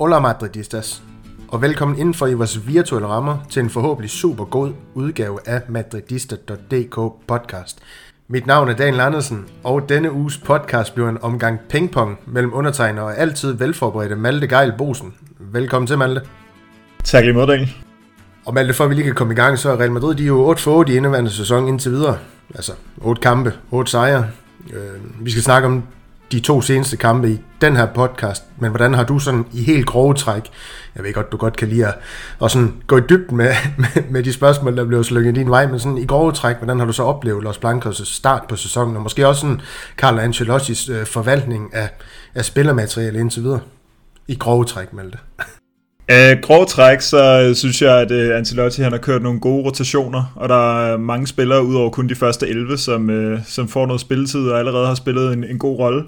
Hola Madridistas, og velkommen indenfor i vores virtuelle rammer til en forhåbentlig super god udgave af Madridista.dk podcast. Mit navn er Daniel Andersen, og denne uges podcast bliver en omgang pingpong mellem undertegner og altid velforberedte Malte Geil Bosen. Velkommen til, Malte. Tak lige måde, Daniel. Og Malte, for at vi lige kan komme i gang, så er Real Madrid de er jo 8 for 8 i indeværende sæson indtil videre. Altså 8 kampe, 8 sejre. Øh, vi skal snakke om de to seneste kampe i den her podcast, men hvordan har du sådan i helt grove træk, jeg ved godt, du godt kan lide at, at sådan gå i dybden med, med, med de spørgsmål, der bliver slynget din vej, men sådan i grove træk, hvordan har du så oplevet Los Blancos start på sæsonen, og måske også sådan Carlo Ancelottis øh, forvaltning af, af spillermateriale indtil videre? I grove træk, Malte. Øh, uh, grov træk, så øh, synes jeg, at uh, Ancelotti han har kørt nogle gode rotationer, og der er mange spillere, udover kun de første 11, som, uh, som får noget spilletid og allerede har spillet en, en god rolle.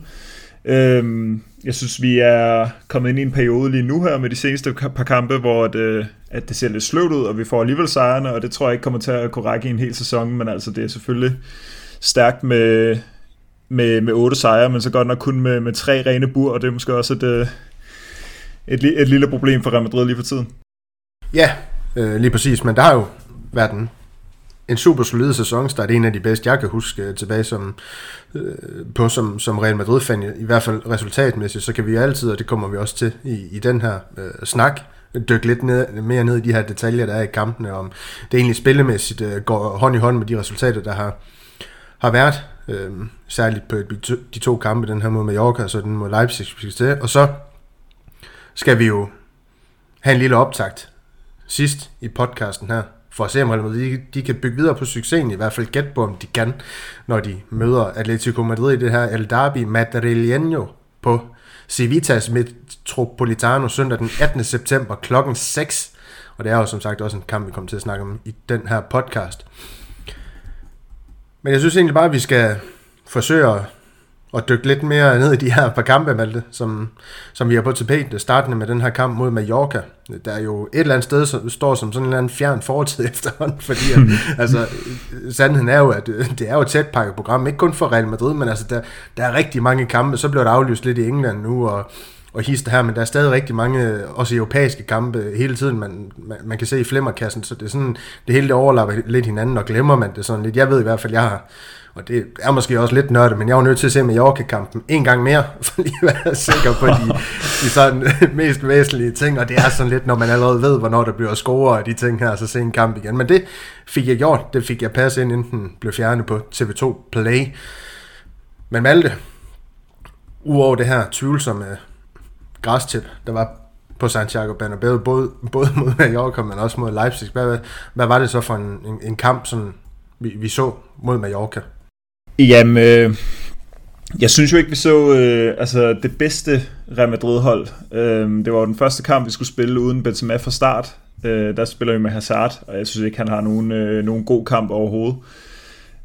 Uh, jeg synes, vi er kommet ind i en periode lige nu her med de seneste par kampe, hvor det, at det ser lidt sløvt ud, og vi får alligevel sejrene, og det tror jeg ikke kommer til at kunne række i en hel sæson, men altså det er selvfølgelig stærkt med, med, med otte sejre, men så godt nok kun med, med tre rene bur, og det er måske også et, et, et lille problem for Real Madrid lige for tiden. Ja, øh, lige præcis, men der har jo været en, en super solid sæsonstart, en af de bedste, jeg kan huske øh, tilbage som, øh, på som, som Real Madrid-fan, i hvert fald resultatmæssigt, så kan vi altid, og det kommer vi også til i, i den her øh, snak, dykke lidt ned, mere ned i de her detaljer, der er i kampene, om det egentlig spillemæssigt øh, går hånd i hånd med de resultater, der har, har været, øh, særligt på de to kampe, den her mod Mallorca, og så den mod Leipzig, og så skal vi jo have en lille optakt sidst i podcasten her, for at se om de, de kan bygge videre på succesen, i hvert fald gætte på, om de kan, når de møder Atletico Madrid i det her El Derby Madrileño på Civitas Metropolitano søndag den 18. september klokken 6. Og det er jo som sagt også en kamp, vi kommer til at snakke om i den her podcast. Men jeg synes egentlig bare, at vi skal forsøge at og dykke lidt mere ned i de her par kampe, Malte, som, som vi har på tapetet, startende med den her kamp mod Mallorca, der er jo et eller andet sted som, står som sådan en eller anden fjern fortid efterhånden, fordi at, altså, sandheden er jo, at det er jo et tæt pakket program, ikke kun for Real Madrid, men altså, der, der er rigtig mange kampe, så bliver der aflyst lidt i England nu, og, og hister her, men der er stadig rigtig mange, også europæiske kampe hele tiden, man, man, man kan se i flimmerkassen, så det er sådan, det hele det overlapper lidt hinanden, og glemmer man det sådan lidt. Jeg ved i hvert fald, jeg har og det er måske også lidt nørdet, men jeg var nødt til at se Mallorca-kampen en gang mere, for lige at være sikker på de, de sådan mest væsentlige ting, og det er sådan lidt, når man allerede ved, hvornår der bliver score og de ting her, så se en kamp igen. Men det fik jeg gjort, det fik jeg passet ind, inden den blev fjernet på TV2 Play. Men Malte, udover det her tvivlsomme græstip, der var på Santiago Bernabeu, både, både mod Mallorca, men også mod Leipzig. Hvad, hvad var det så for en, en, en kamp, som vi, vi så mod Mallorca? Jamen, øh, jeg synes jo ikke, vi så øh, altså det bedste Real Madrid-hold. Øh, det var jo den første kamp, vi skulle spille uden Benzema fra start. Øh, der spiller vi med Hazard, og jeg synes ikke, han har nogen, øh, nogen god kamp overhovedet.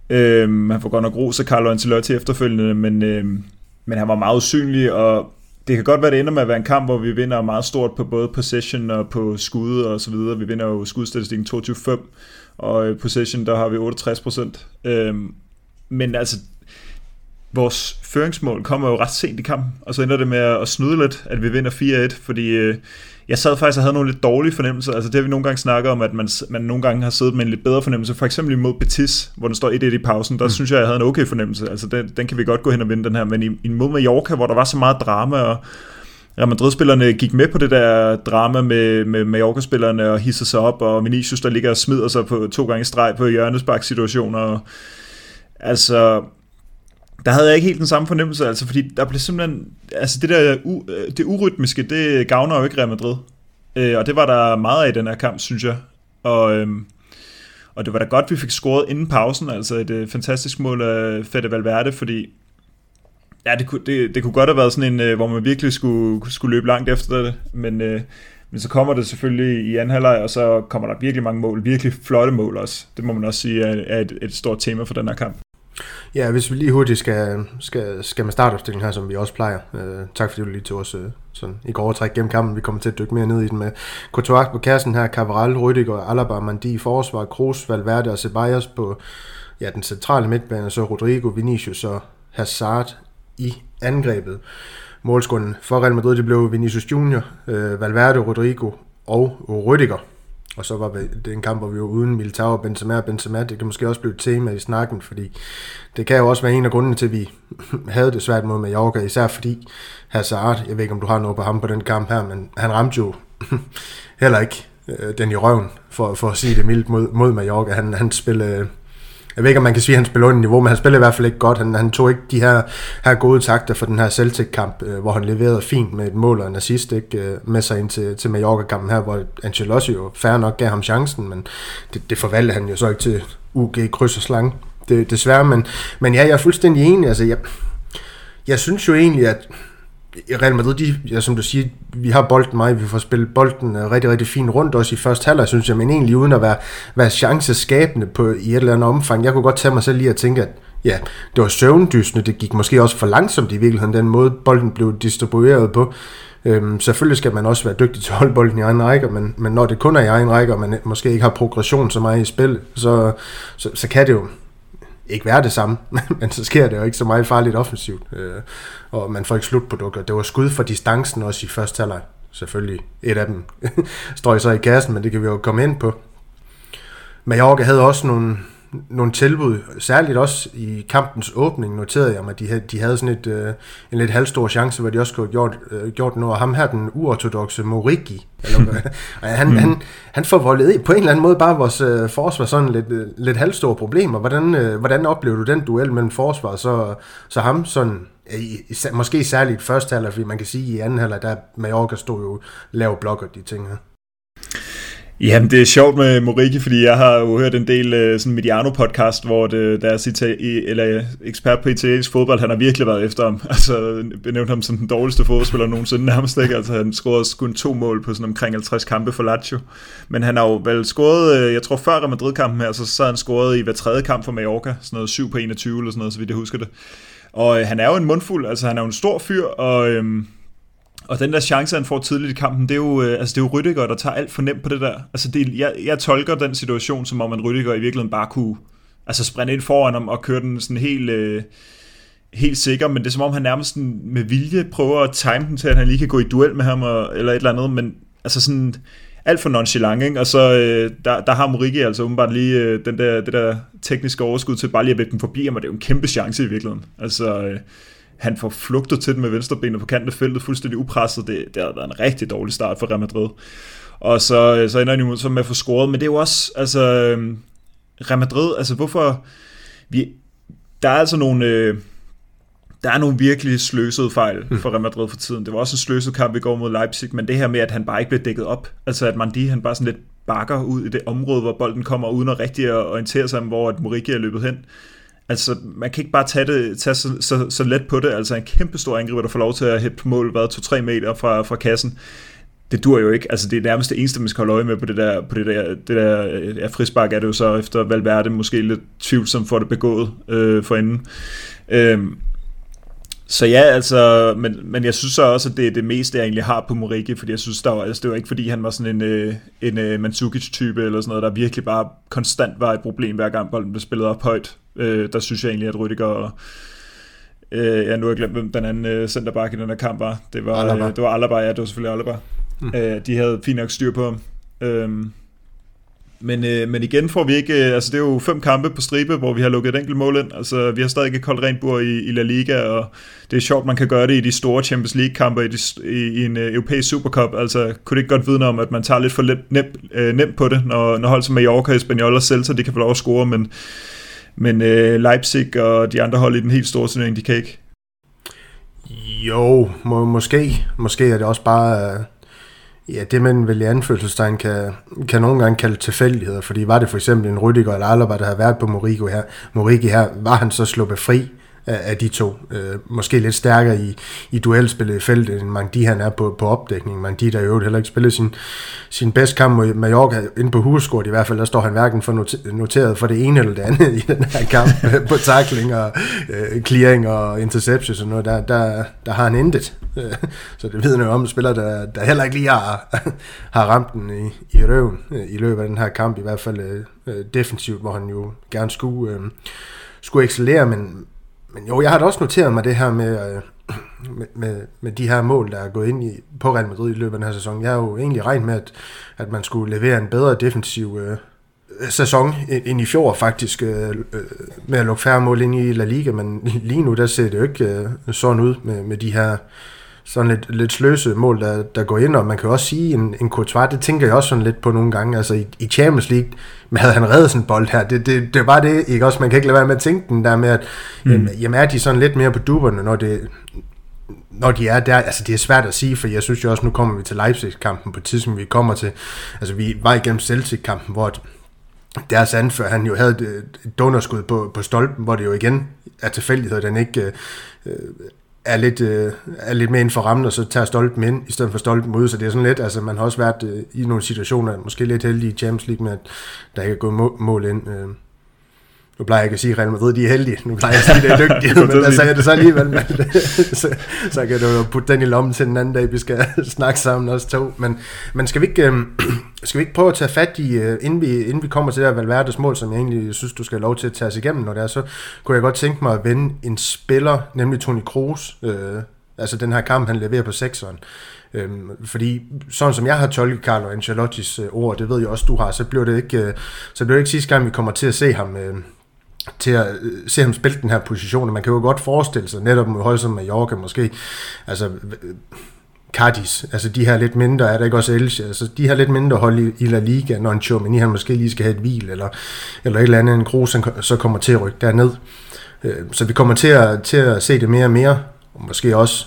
Øh, han får godt nok ros af Carlo Ancelotti efterfølgende, men, øh, men han var meget usynlig, og det kan godt være, det ender med at være en kamp, hvor vi vinder meget stort på både possession og på skud og så videre. Vi vinder jo skudstatistikken 22-5, og possession, der har vi 68 procent. Øhm, men altså, vores føringsmål kommer jo ret sent i kampen, og så ender det med at snyde lidt, at vi vinder 4-1, fordi øh, jeg sad faktisk og havde nogle lidt dårlige fornemmelser. Altså det har vi nogle gange snakket om, at man, man nogle gange har siddet med en lidt bedre fornemmelse. For eksempel imod Betis, hvor den står 1-1 i pausen, der mm. synes jeg, jeg havde en okay fornemmelse. Altså den, den kan vi godt gå hen og vinde den her. Men i, imod Mallorca, hvor der var så meget drama, og Real Madrid-spillerne gik med på det der drama med, med Mallorca-spillerne og hisser sig op, og Vinicius, der ligger og smider sig på to gange streg på hjørnespark-situationer, Altså, der havde jeg ikke helt den samme fornemmelse, altså, fordi der blev simpelthen, altså det der, u, øh, det urytmiske, det gavner jo ikke Real Madrid. Øh, og det var der meget af i den her kamp, synes jeg. Og, øhm, og det var da godt, vi fik scoret inden pausen, altså et øh, fantastisk mål af Fede Valverde, fordi ja, det, kunne, det, det kunne godt have været sådan en, øh, hvor man virkelig skulle, skulle løbe langt efter det, men, øh, men så kommer det selvfølgelig i anden halvleg, og så kommer der virkelig mange mål, virkelig flotte mål også. Det må man også sige er, er et, et stort tema for den her kamp. Ja, hvis vi lige hurtigt skal, skal, skal med startopstillingen her, som vi også plejer. Øh, tak fordi du lige tog os øh, sådan i går træk gennem kampen. Vi kommer til at dykke mere ned i den med Courtois på kassen her, Cabral, Rüdiger, Alaba, Mandi i forsvar, Kroos, Valverde og Ceballos på ja, den centrale midtbane, så Rodrigo, Vinicius og Hazard i angrebet. Målskunden for Real Madrid, det blev Vinicius Junior, øh, Valverde, Rodrigo og Rüdiger. Og så var det en kamp, hvor vi var uden Militao og Benzema og Benzema. Det kan måske også blive et tema i snakken, fordi det kan jo også være en af grundene til, at vi havde det svært mod Mallorca, især fordi Hazard, jeg ved ikke, om du har noget på ham på den kamp her, men han ramte jo heller ikke øh, den i røven, for, for at sige det mildt, mod, mod Mallorca. Han, han spillede jeg ved ikke, om man kan sige, at han spiller under niveau, men han spiller i hvert fald ikke godt. Han, han tog ikke de her, her gode takter for den her Celtic-kamp, øh, hvor han leverede fint med et mål og en assist ikke, øh, med sig ind til, til Mallorca-kampen her, hvor Ancelotti jo færre nok gav ham chancen, men det, det forvalgte han jo så ikke til UG kryds og slang. Det, desværre, men, men ja, jeg er fuldstændig enig. Altså, jeg, jeg synes jo egentlig, at Real Madrid, de, ja, som du siger, vi har bolden meget, vi får spillet bolden øh, rigtig, rigtig fint rundt også i første halvleg, synes jeg, men egentlig uden at være, være chanceskabende på, i et eller andet omfang. Jeg kunne godt tage mig selv lige at tænke, at ja, det var søvndysende, det gik måske også for langsomt i virkeligheden, den måde bolden blev distribueret på. Øhm, selvfølgelig skal man også være dygtig til at holde bolden i egen række, men, men når det kun er i egen række, og man måske ikke har progression så meget i spil, så, så, så kan det jo ikke være det samme, men så sker det jo ikke så meget farligt offensivt, øh, og man får ikke slutprodukter. Det var skud for distancen også i første halvleg. Selvfølgelig et af dem står så i kassen, men det kan vi jo komme ind på. Mallorca havde også nogle, nogle tilbud, særligt også i kampens åbning, noterede jeg mig, de havde, de havde sådan et, øh, en lidt halvstor chance, hvor de også kunne gjort, øh, gjort noget. Ham her, den uortodoxe Morigi, eller, han, mm. han, han forvoldede på en eller anden måde bare vores øh, forsvar sådan lidt, øh, lidt halvstore problemer. Hvordan, øh, hvordan oplever du den duel mellem forsvar så, så ham sådan, i, måske særligt første halvleg, fordi man kan sige, at i anden halvleg, der Mallorca stod jo lav blokker, de ting her. Jamen, det er sjovt med Moriki, fordi jeg har jo hørt en del øh, sådan Mediano-podcast, hvor det, der Itali- eller øh, ekspert på italiensk fodbold, han har virkelig været efter ham. Altså, benævnt ham som den dårligste fodboldspiller nogensinde nærmest ikke. Altså, han scorede kun to mål på sådan omkring 50 kampe for Lazio. Men han har jo vel scoret, øh, jeg tror før Real Madrid-kampen her, så, så han scoret i hver tredje kamp for Mallorca, sådan noget 7 på 21 eller sådan noget, så vidt jeg husker det. Og øh, han er jo en mundfuld, altså han er jo en stor fyr, og... Øh, og den der chance, han får tidligt i kampen, det er jo, øh, altså det er jo Rydiger, der tager alt for nemt på det der. Altså det, jeg, jeg tolker den situation, som om en Rydiger i virkeligheden bare kunne altså sprinte ind foran ham og køre den sådan helt, øh, helt sikker, men det er som om han nærmest med vilje prøver at time den til, at han lige kan gå i duel med ham og, eller et eller andet, men altså sådan alt for nonchalant, ikke? og så øh, der, der har Morigi altså åbenbart lige øh, den der, det der tekniske overskud til bare lige at vække den forbi ham, og det er jo en kæmpe chance i virkeligheden. Altså, øh, han får flugtet til den med venstrebenet på kanten af feltet, fuldstændig upresset. Det, det har været en rigtig dårlig start for Real Madrid. Og så, så ender han jo så med at få scoret, men det er jo også, altså, øhm, Real Madrid, altså hvorfor, vi, der er altså nogle, øh, der er nogle virkelig sløsede fejl hmm. for Real Madrid for tiden. Det var også en sløset kamp, vi går mod Leipzig, men det her med, at han bare ikke bliver dækket op, altså at Mandi, han bare sådan lidt bakker ud i det område, hvor bolden kommer, uden at rigtig at orientere sig om, hvor at Muriqi er løbet hen. Altså, man kan ikke bare tage, det, tage så, så, så let på det. Altså, en kæmpe stor angriber, der får lov til at hæppe på mål, hvad, 2-3 meter fra, fra kassen. Det dur jo ikke. Altså, det er nærmest det eneste, man skal holde øje med på det der, på det der, det der ja, frispark er det jo så efter Valverde måske lidt tvivlsom for det begået øh, for enden. Øh, så ja, altså, men, men jeg synes så også, at det er det meste, jeg egentlig har på Moriki, fordi jeg synes, der var, altså, det var ikke fordi, han var sådan en, øh, en, en uh, Mandzukic-type, eller sådan noget, der virkelig bare konstant var et problem, hver gang bolden blev spillet op højt. Øh, der synes jeg egentlig, at Rüdiger og øh, ja, nu har jeg glemt, hvem den anden øh, centerback i den her kamp var. Det var, Alaba. Øh, det var Alaba, ja, det var selvfølgelig Alaba. Mm. Øh, de havde fint nok styr på ham. Øh, men, øh, men igen får vi ikke, øh, altså det er jo fem kampe på stribe, hvor vi har lukket et enkelt mål ind. Altså vi har stadig ikke koldt rent bord i, i La Liga, og det er sjovt, man kan gøre det i de store Champions League kampe i, de, i, i en øh, europæisk Supercup. Altså kunne det ikke godt vidne om, at man tager lidt for let, nem, øh, nemt på det, når, når hold som Mallorca, Espanyol og Celta, de kan få lov at score, men, men øh, Leipzig og de andre hold i den helt store turnering, de kan ikke. Jo, må, måske. Måske er det også bare... Øh Ja, det man vel i anførselstegn kan, kan nogle gange kalde tilfældigheder, fordi var det for eksempel en Rydiger eller Alaba, der havde været på Morigo her, Morigi her, var han så sluppet fri? Af, af de to. Øh, måske lidt stærkere i, i duelspillet i feltet, end Mangdi han er på, på opdækning. Mangdi, der jo heller ikke spillede sin, sin bedste kamp mod Mallorca, inde på Huskort i hvert fald, der står han hverken for noteret for det ene eller det andet i den her kamp, på tackling og øh, clearing og interceptions og noget, der, der, der har han intet. Øh, så det vidner jo om spiller, der, der heller ikke lige har, har ramt den i, i røven øh, i løbet af den her kamp, i hvert fald øh, øh defensivt, hvor han jo gerne skulle, øh, skulle excellere, men, men jo, jeg har da også noteret mig det her med, øh, med, med, med de her mål, der er gået ind i, på Real Madrid i løbet af den her sæson. Jeg har jo egentlig regnet med, at, at man skulle levere en bedre defensiv øh, sæson end i fjor faktisk, øh, øh, med at lukke færre mål ind i La Liga, men lige nu der ser det jo ikke øh, sådan ud med, med de her sådan lidt, lidt sløse mål, der, der går ind, og man kan også sige, en, en Courtois, det tænker jeg også sådan lidt på nogle gange, altså i, i Champions League, men havde han reddet sådan en bold her, det, det, det var det, ikke også, man kan ikke lade være med at tænke den der med, at mm. jamen, jamen er de sådan lidt mere på duberne, når det, når de er der, altså det er svært at sige, for jeg synes jo også, nu kommer vi til Leipzig-kampen på tidspunkt, vi kommer til, altså vi var igennem Celtic-kampen, hvor deres anfører, han jo havde et dunderskud på, på stolpen, hvor det jo igen er tilfældighed, den ikke øh, er lidt, øh, er lidt mere inden for rammen, og så tager stolpen ind, i stedet for stolpen ud, så det er sådan lidt, altså man har også været øh, i nogle situationer, måske lidt heldige i Champions League med, at der ikke er gået mål, mål ind. Øh, nu plejer jeg ikke at sige, at Real Madrid de er heldige. Nu plejer jeg at sige, at det er dygtige, men der sagde jeg det så alligevel. Men, så, så kan du jo putte den i lommen til den anden dag, vi skal snakke sammen os to. Men, men skal, vi ikke, øh, skal vi ikke prøve at tage fat i, øh, inden, vi, inden vi kommer til det her Valverdes mål, som jeg egentlig synes, du skal have lov til at tage os igennem, når det er, så kunne jeg godt tænke mig at vende en spiller, nemlig Toni Kroos, øh, altså den her kamp, han leverer på sekseren. Øhm, fordi sådan som jeg har tolket Carlo Ancelottis øh, ord, det ved jeg også, du har, så bliver det ikke, øh, så bliver det ikke sidste gang, vi kommer til at se ham øh, til at øh, se ham spille den her position. Man kan jo godt forestille sig, netop med hold som Mallorca måske, altså øh, Cardis, altså de her lidt mindre, er der ikke også Elche, altså de her lidt mindre hold i, i La Liga, når en Chomini han måske lige skal have et hvil, eller, eller et eller andet, en Kroos så kommer til at rykke derned. Øh, så vi kommer til at, til at se det mere og mere, og måske også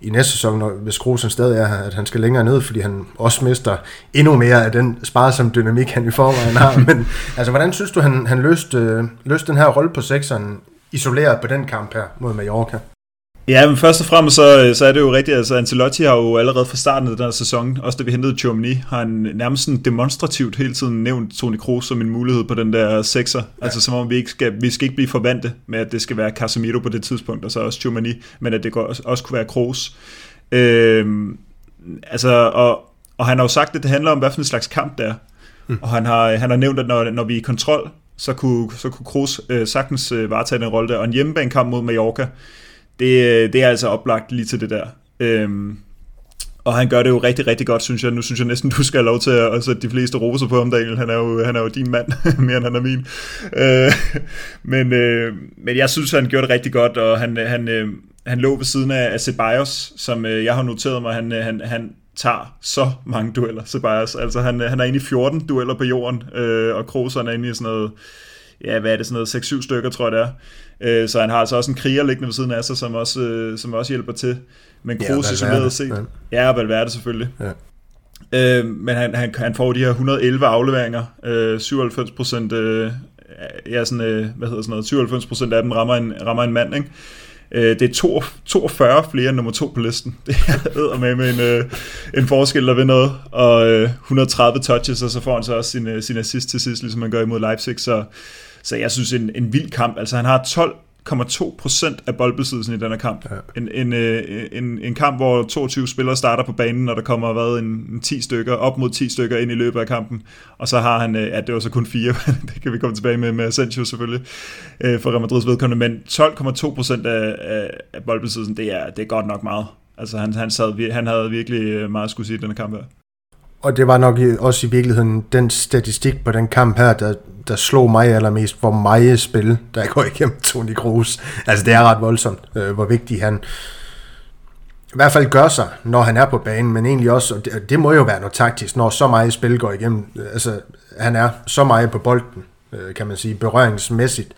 i næste sæson, når, hvis Kroos stadig er her, at han skal længere ned, fordi han også mister endnu mere af den sparsomme dynamik, han i forvejen har. Men altså, hvordan synes du, han, han løste, øh, løste den her rolle på sekseren, isoleret på den kamp her mod Mallorca? Ja, men først og fremmest så, så er det jo rigtigt, altså Ancelotti har jo allerede fra starten af den her sæson, også da vi hentede Chomini, har han nærmest sådan demonstrativt hele tiden nævnt Toni Kroos som en mulighed på den der sekser. Ja. Altså som om vi ikke skal, vi skal ikke blive forvante med, at det skal være Casemiro på det tidspunkt, og så også Chomini, men at det også, også kunne være Kroos. Øhm, altså, og, og han har jo sagt, at det handler om, hvad for en slags kamp det er. Mm. Og han har, han har nævnt, at når, når vi er i kontrol, så kunne, så kunne Kroos øh, sagtens øh, varetage den rolle der. Og en hjemmebanekamp mod Mallorca, det, øh, det er altså oplagt lige til det der. Øhm, og han gør det jo rigtig, rigtig godt, synes jeg. Nu synes jeg næsten, du skal have lov til at sætte de fleste roser på ham, Daniel. Han er jo, han er jo din mand, mere end han er min. Øh, men, øh, men jeg synes, han gjorde det rigtig godt, og han, han, øh, han lå ved siden af Ceballos, som øh, jeg har noteret mig, han, øh, han, han tager så mange dueller, Ceballos. Altså, han, øh, han er inde i 14 dueller på jorden, øh, og Kroos er inde i sådan noget, ja, hvad er det, sådan noget 6-7 stykker, tror jeg det er. Øh, så han har altså også en kriger liggende ved siden af sig, som også, øh, som også hjælper til. Men Kroos ja, isoleret set. Ja, ja Valverde selvfølgelig. Ja. Øh, men han, han, han får de her 111 afleveringer, øh, 97 procent, øh, ja, sådan, øh, hvad hedder sådan noget, 97 procent af dem rammer en, rammer en mand, ikke? Øh, det er 42 flere end nummer to på listen. Det er med med en, øh, en forskel, der ved noget. Og øh, 130 touches, og så får han så også sin, øh, sin assist til sidst, ligesom man gør imod Leipzig. Så så jeg synes, en, en vild kamp. Altså han har 12,2% af boldbesiddelsen i denne kamp. Ja. En, en, øh, en, en kamp, hvor 22 spillere starter på banen, når der kommer hvad, en, en 10 stykker, op mod 10 stykker ind i løbet af kampen. Og så har han, øh, ja det var så kun fire, det kan vi komme tilbage med, med Asensio selvfølgelig, øh, for Real Madrids vedkommende, men 12,2% af, af, af boldbesiddelsen, det er, det er godt nok meget. Altså han, han, sad, han havde virkelig meget at skulle sige i denne kamp her. Og det var nok også i virkeligheden den statistik på den kamp her, der, der slog mig allermest, hvor meget spil, der går igennem Toni Kroos. Altså det er ret voldsomt, øh, hvor vigtig han i hvert fald gør sig, når han er på banen, men egentlig også, og det, det må jo være noget taktisk, når så meget spil går igennem. Øh, altså, han er så meget på bolden, øh, kan man sige, berøringsmæssigt.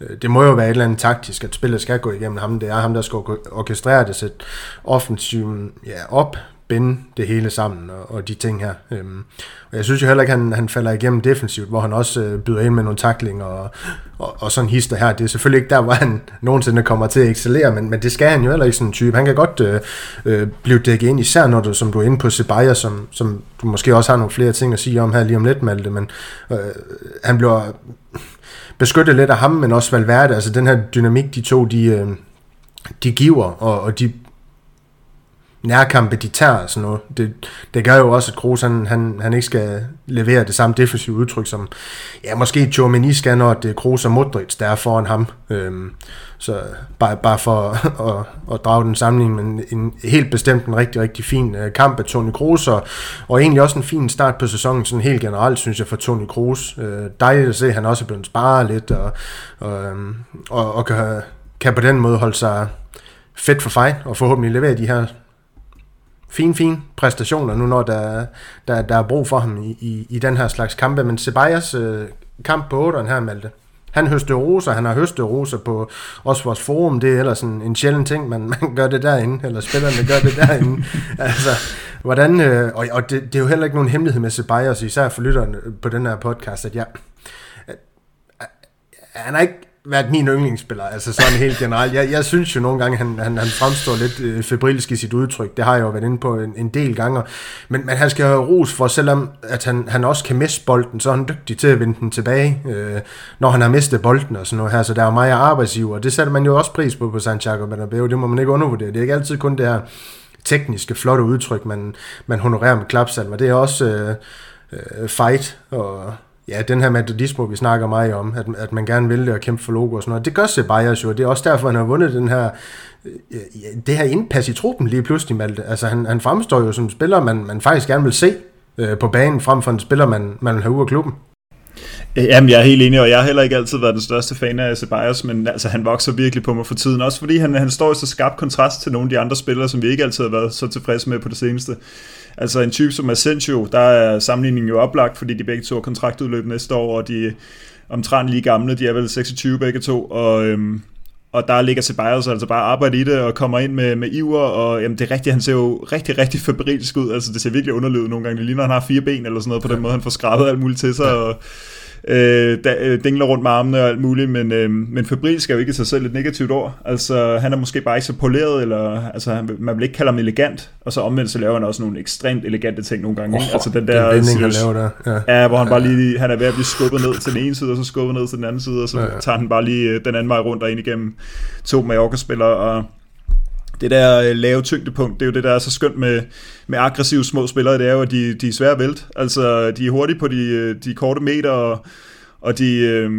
Øh, det må jo være et eller andet taktisk, at spillet skal gå igennem ham. Det er ham, der skal orkestrere det, sætte offensiven ja, op, binde det hele sammen og, og de ting her. Øhm, og jeg synes jo heller ikke, at han, han falder igennem defensivt, hvor han også øh, byder ind med nogle taklinger og, og, og sådan hister her. Det er selvfølgelig ikke der, hvor han nogensinde kommer til at excellere, men, men det skal han jo heller ikke sådan en type. Han kan godt øh, øh, blive dækket ind, især når du, som du er inde på Sebaya, som, som du måske også har nogle flere ting at sige om her lige om lidt, Malte, men øh, han bliver beskyttet lidt af ham, men også Valverde. Altså den her dynamik, de to, de, øh, de giver, og, og de nærkampe, de tager og sådan noget. Det, det gør jo også, at Kroos han, han, han ikke skal levere det samme defensive udtryk, som ja, måske Tchouameni skal, når det er Kroos og Modric, der er foran ham. Øhm, så bare, bare for at, at drage den sammenligning, men en helt bestemt en rigtig, rigtig fin øh, kamp af Toni Kroos, og, og egentlig også en fin start på sæsonen, sådan helt generelt, synes jeg, for Toni Kroos. Øh, dejligt at se, at han også er blevet sparet lidt, og, og, øhm, og, og kan, kan på den måde holde sig fedt for fejl, og forhåbentlig levere de her fin, fin præstationer nu, når der, der, der er brug for ham i, i, i den her slags kampe. Men Ceballos øh, kamp på 8'eren her, Malte, han høster roser, han har høstet roser på også vores forum, det er ellers en, en sjælden ting, man, man gør det derinde, eller spillerne gør det derinde. altså, hvordan, øh, og, og det, det, er jo heller ikke nogen hemmelighed med Ceballos, især for lytterne på den her podcast, at jeg, at, han er ikke været min yndlingsspiller, altså sådan helt generelt. Jeg, jeg synes jo nogle gange, han, han, han fremstår lidt øh, febrilsk i sit udtryk. Det har jeg jo været inde på en, en del gange. Men, men han skal have ros for, selvom at han, han også kan miste bolden, så er han dygtig til at vinde den tilbage, øh, når han har mistet bolden og sådan noget her. Så der er meget arbejdsgiver, og det sætter man jo også pris på på Santiago Bernabeu. Det må man ikke undervurdere. Det er ikke altid kun det her tekniske, flotte udtryk, man, man honorerer med klapsalver. Det er også øh, øh, fight og ja, den her metodisme, vi snakker meget om, at, at man gerne vil det og kæmpe for logo og sådan noget, det gør Ceballos jo, det er også derfor, han har vundet den her, øh, det her indpas i truppen lige pludselig, Malte. Altså, han, han fremstår jo som spiller, man, man faktisk gerne vil se øh, på banen, frem for en spiller, man, man vil have ud af klubben. Øh, jamen, jeg er helt enig, og jeg har heller ikke altid været den største fan af Ceballos, men altså, han vokser virkelig på mig for tiden, også fordi han, han står i så skarp kontrast til nogle af de andre spillere, som vi ikke altid har været så tilfredse med på det seneste. Altså en type som Asensio, der er sammenligningen jo oplagt, fordi de begge to har kontraktudløb næste år, og de er omtrent lige gamle, de er vel 26 begge to, og, øhm, og der ligger Ceballos altså bare arbejde i det og kommer ind med, med iver, og jamen, det er rigtigt, han ser jo rigtig, rigtig fabrilsk ud, altså det ser virkelig underligt ud nogle gange, det ligner, han har fire ben eller sådan noget, på den måde, han får skrabet alt muligt til sig, og øh, da, øh, dingler rundt med armene og alt muligt, men, øh, men febrilsk er jo ikke i sig selv et negativt ord. Altså, han er måske bare ikke så poleret, eller altså, man vil ikke kalde ham elegant, og så omvendt så laver han også nogle ekstremt elegante ting nogle gange. Oh, altså den der, den vending, han laver der. Ja. ja, hvor han bare lige, han er ved at blive skubbet ned til den ene side, og så skubbet ned til den anden side, og så ja, ja. tager han bare lige øh, den anden vej rundt og ind igennem to Mallorca-spillere, og det der øh, lave tyngdepunkt, det er jo det, der er så skønt med, med aggressive små spillere, det er jo, at de, de er svære at vælte. Altså, de er hurtige på de, øh, de korte meter, og, og de, øh,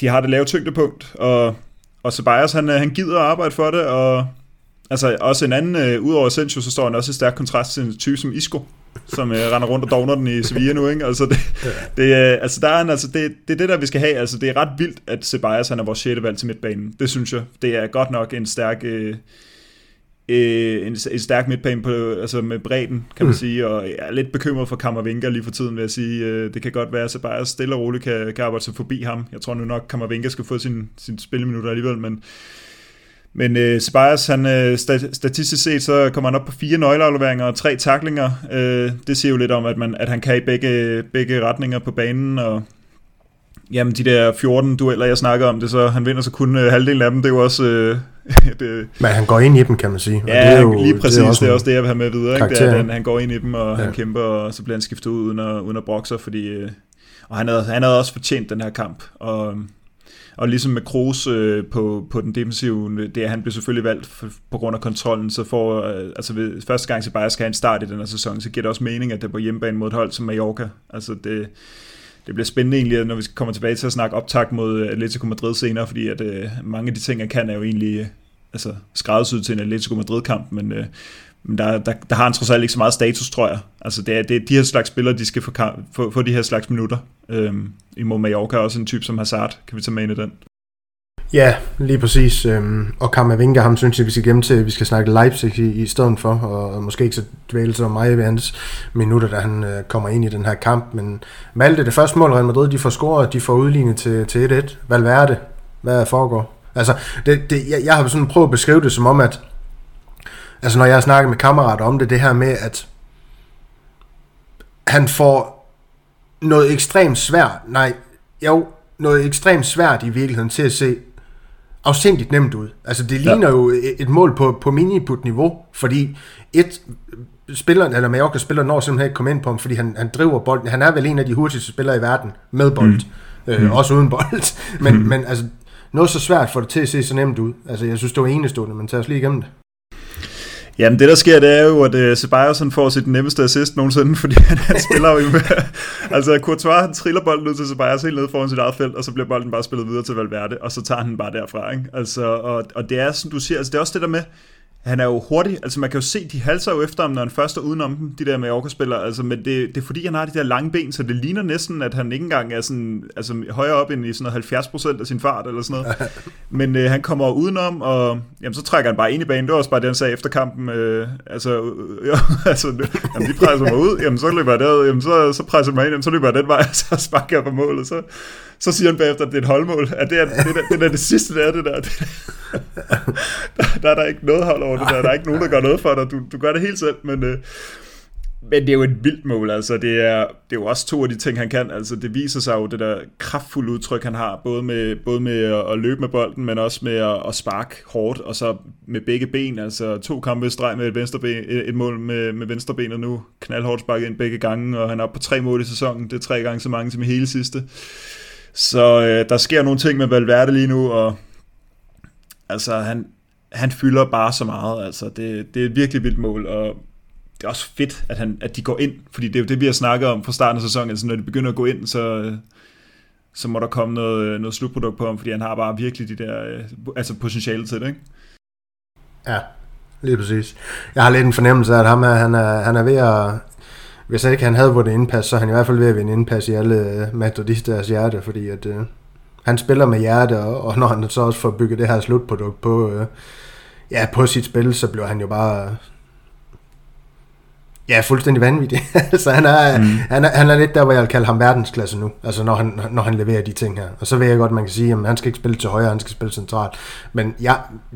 de har det lave tyngdepunkt, og, og Ceballos, han, han gider at arbejde for det, og altså også en anden, øh, udover Asensio, så står han også i stærk kontrast til en type som Isco, som øh, render rundt og dogner den i Sevilla nu, ikke? Altså, det, det, øh, altså, der er en, altså det, det er det, der vi skal have. Altså, det er ret vildt, at Ceballos han er vores 6. valg til midtbanen. Det synes jeg. Det er godt nok en stærk... Øh, øh, en, en stærk midtbane på, altså med bredden, kan man mm. sige, og jeg er lidt bekymret for Kammervinga lige for tiden, vil jeg sige. Øh, det kan godt være, at Ceballos stille og roligt kan, kan arbejde sig forbi ham. Jeg tror nu nok, at Kammervinga skal få sin, sin spilleminutter alligevel, men men øh, Ceballos, han, øh, statistisk set, så kommer han op på fire nøgleafleveringer og tre taklinger. Øh, det siger jo lidt om, at, man, at han kan i begge, begge retninger på banen, og Jamen, de der 14 dueller, jeg snakker om, det så, han vinder så kun øh, halvdelen af dem, det er jo også... Øh, det, Men han går ind i dem, kan man sige. Og ja, det er jo, lige præcis, det er også, det er også det, jeg vil have med videre. Ikke? Det er, at han, han går ind i dem, og ja. han kæmper, og så bliver han skiftet ud uden at, uden at brokke sig, fordi... Øh, og han havde, han havde også fortjent den her kamp, og... Og ligesom med Kroos øh, på, på den defensive, det er, han blev selvfølgelig valgt for, på grund af kontrollen, så for, øh, altså ved, første gang bare skal have en start i den her sæson, så giver det også mening, at det er på hjemmebane mod et hold som Mallorca. Altså det, det bliver spændende egentlig, når vi kommer tilbage til at snakke optakt mod øh, Atletico Madrid senere, fordi at øh, mange af de ting, jeg kan, er jo egentlig øh, altså, skræddersyet til en Atletico Madrid-kamp, men, øh, men der, der, der har han trods alt ikke så meget status, tror jeg. Altså, det er, det er de her slags spillere, de skal få, få, få de her slags minutter. Øhm, I Mallorca også en type som Hazard, kan vi tage med ind i den. Ja, lige præcis. Øhm, og Kammervinga, ham synes jeg, vi skal gemme til, vi skal snakke Leipzig i, i stedet for, og måske ikke så dvæle så meget ved hans minutter, da han øh, kommer ind i den her kamp. Men Malte, det første mål, Real Madrid, de får scoret, de får udlignet til, til 1-1. Valverde, hvad foregår? Altså, det, det, jeg, jeg har sådan prøvet at beskrive det som om, at altså når jeg snakker med kammerater om det, det her med, at han får noget ekstremt svært, nej, jo, noget ekstremt svært i virkeligheden til at se afsindigt nemt ud. Altså det ligner ja. jo et mål på, på miniput-niveau, fordi et, spilleren, eller Mallorca spiller når simpelthen ikke komme ind på ham, fordi han, han driver bolden. Han er vel en af de hurtigste spillere i verden med bold. Mm. Øh, mm. Også uden bold. Men, mm. men altså, noget så svært for det til at se så nemt ud. Altså, jeg synes, det var enestående, men tager os lige igennem det. Jamen det der sker, det er jo, at uh, Ceballos han får sit nemmeste assist nogensinde, fordi han, han spiller jo med, altså Courtois han triller bolden ud til Ceballos helt ned foran sit eget felt, og så bliver bolden bare spillet videre til Valverde, og så tager han bare derfra, ikke? Altså, og, og det er, som du siger, altså det er også det der med, han er jo hurtig, altså man kan jo se, de halser jo efter ham, når han først er udenom dem, de der Mallorca-spillere, altså, men det, det er fordi, han har de der lange ben, så det ligner næsten, at han ikke engang er sådan, altså højere op end i sådan noget 70% af sin fart, eller sådan noget. men øh, han kommer udenom, og jamen, så trækker han bare ind i banen, det var også bare det, han sagde efter kampen, øh, altså, øh, ja, altså jamen, de presser mig ud, jamen så løber jeg derud, jamen så, så presser jeg mig ind, jamen, så løber jeg den vej, så sparker jeg på målet, så, så siger han bagefter, at det er et holdmål. At det, er, det, er, det, er det sidste, der er det der. Det, der, der er der ikke noget hold over det der. Der er ikke nogen, der gør noget for dig. Du, du gør det helt selv, men... Øh, men det er jo et vildt mål, altså det er, det er jo også to af de ting, han kan, altså det viser sig jo det der kraftfulde udtryk, han har, både med, både med at løbe med bolden, men også med at, at sparke hårdt, og så med begge ben, altså to kampe i streg med et, venstre ben, et mål med, med venstre ben, og nu knaldhårdt sparket ind begge gange, og han er oppe på tre mål i sæsonen, det er tre gange så mange som i hele sidste. Så øh, der sker nogle ting med Valverde lige nu, og altså han, han fylder bare så meget. Altså det, det er et virkelig vildt mål, og det er også fedt, at, han, at de går ind, fordi det er jo det, vi har snakket om fra starten af sæsonen, altså når de begynder at gå ind, så, øh, så må der komme noget, øh, noget slutprodukt på ham, fordi han har bare virkelig de der, øh, altså potentiale til det, ikke? Ja, lige præcis. Jeg har lidt en fornemmelse af, at ham er, han, er, han er ved at hvis ikke han havde vundet indpas, så er han i hvert fald ved at vinde indpas i alle uh, Madridisters hjerte, fordi at, uh, han spiller med hjerte, og, og når han så også får bygget det her slutprodukt på, uh, ja, på sit spil, så bliver han jo bare Ja, fuldstændig vanvittig. så han er, mm. han, er, han er lidt der, hvor jeg vil kalde ham verdensklasse nu, altså når han, når han leverer de ting her. Og så ved jeg godt, man kan sige, at han skal ikke spille til højre, han skal spille centralt. Men ja,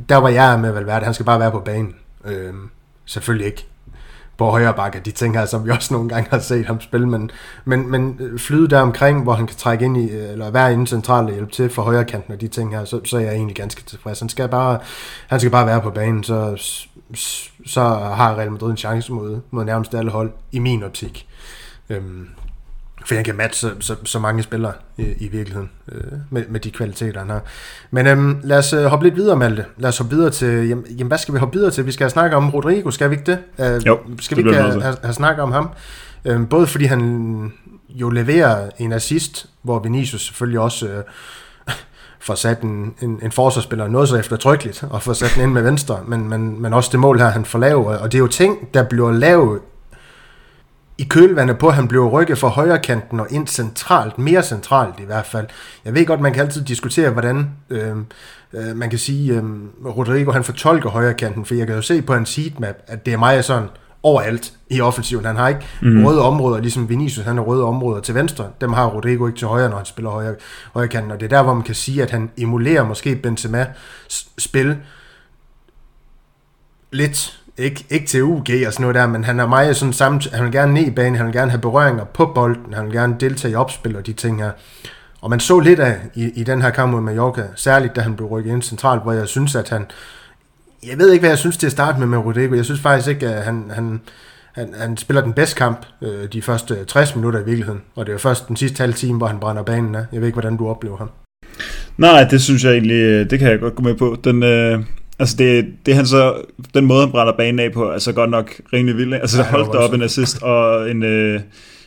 der hvor jeg er med Valverde, han skal bare være på banen. Øhm, selvfølgelig ikke på højre bakke, de ting her, som vi også nogle gange har set ham spille, men, men, men øh, flyde der omkring, hvor han kan trække ind i, øh, eller være inde centralt og hjælpe til for højre kanten og de ting her, så, så er jeg egentlig ganske tilfreds. Han skal bare, han skal bare være på banen, så, så har Real Madrid en chance mod, mod nærmest alle hold, i min optik. Øhm, for han kan matche så, så, så mange spillere i, i virkeligheden, øh, med, med de kvaliteter, han har. Men øhm, lad os øh, hoppe lidt videre, Malte. Lad os hoppe videre til, jamen, jamen hvad skal vi hoppe videre til? Vi skal have snakket om Rodrigo, skal vi ikke det? Øh, jo, Skal vi ikke have, have, have snakket om ham? Øh, både fordi han jo leverer en assist, hvor Vinicius selvfølgelig også... Øh, får sat en, en, en forsvarsspiller noget så eftertrykkeligt, og får sat den ind med venstre, men, men, men også det mål her, han får lavet, og det er jo ting, der bliver lavet i kølvandet på, at han blev rykket fra højre kanten og ind centralt, mere centralt i hvert fald. Jeg ved godt, man kan altid diskutere, hvordan øh, øh, man kan sige, øh, Rodrigo han fortolker højre kanten, for jeg kan jo se på en heatmap, at det er meget sådan overalt i offensiven. Han har ikke mm. røde områder, ligesom Vinicius, han har røde områder til venstre. Dem har Rodrigo ikke til højre, når han spiller højre, højre kanten. Og det er der, hvor man kan sige, at han emulerer måske Benzema spil lidt ikke, ikke til UG og sådan noget der, men han er meget sådan samt, han vil gerne ned i banen, han vil gerne have berøringer på bolden, han vil gerne deltage i opspil og de ting her. Og man så lidt af i, i den her kamp mod Mallorca, særligt da han blev rykket ind centralt, hvor jeg synes, at han, jeg ved ikke, hvad jeg synes til at starte med med Rodrigo, jeg synes faktisk ikke, at han, han, han, han spiller den bedste kamp øh, de første 60 minutter i virkeligheden, og det er jo først den sidste halve time, hvor han brænder banen af. Jeg ved ikke, hvordan du oplever ham. Nej, det synes jeg egentlig, øh, det kan jeg godt gå med på. Den, øh, Altså det, det han så, den måde han brænder banen af på, er så godt nok rimelig vildt. Altså ja, holdt der op en assist og en, øh,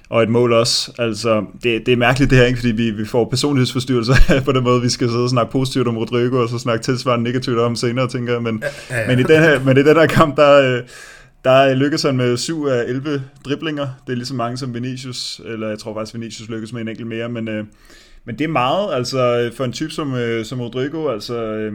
og et mål også. Altså, det, det er mærkeligt det her, ikke? fordi vi, vi får personlighedsforstyrrelser på den måde, vi skal sidde og snakke positivt om Rodrigo, og så snakke tilsvarende negativt om senere, tænker jeg. Men, ja, ja. men, i, den her, men i den her kamp, der, øh, der lykkes han med 7 af 11 driblinger. Det er lige så mange som Vinicius, eller jeg tror faktisk, Vinicius lykkes med en enkelt mere, men, øh, men det er meget, altså for en type som, øh, som Rodrigo, altså øh,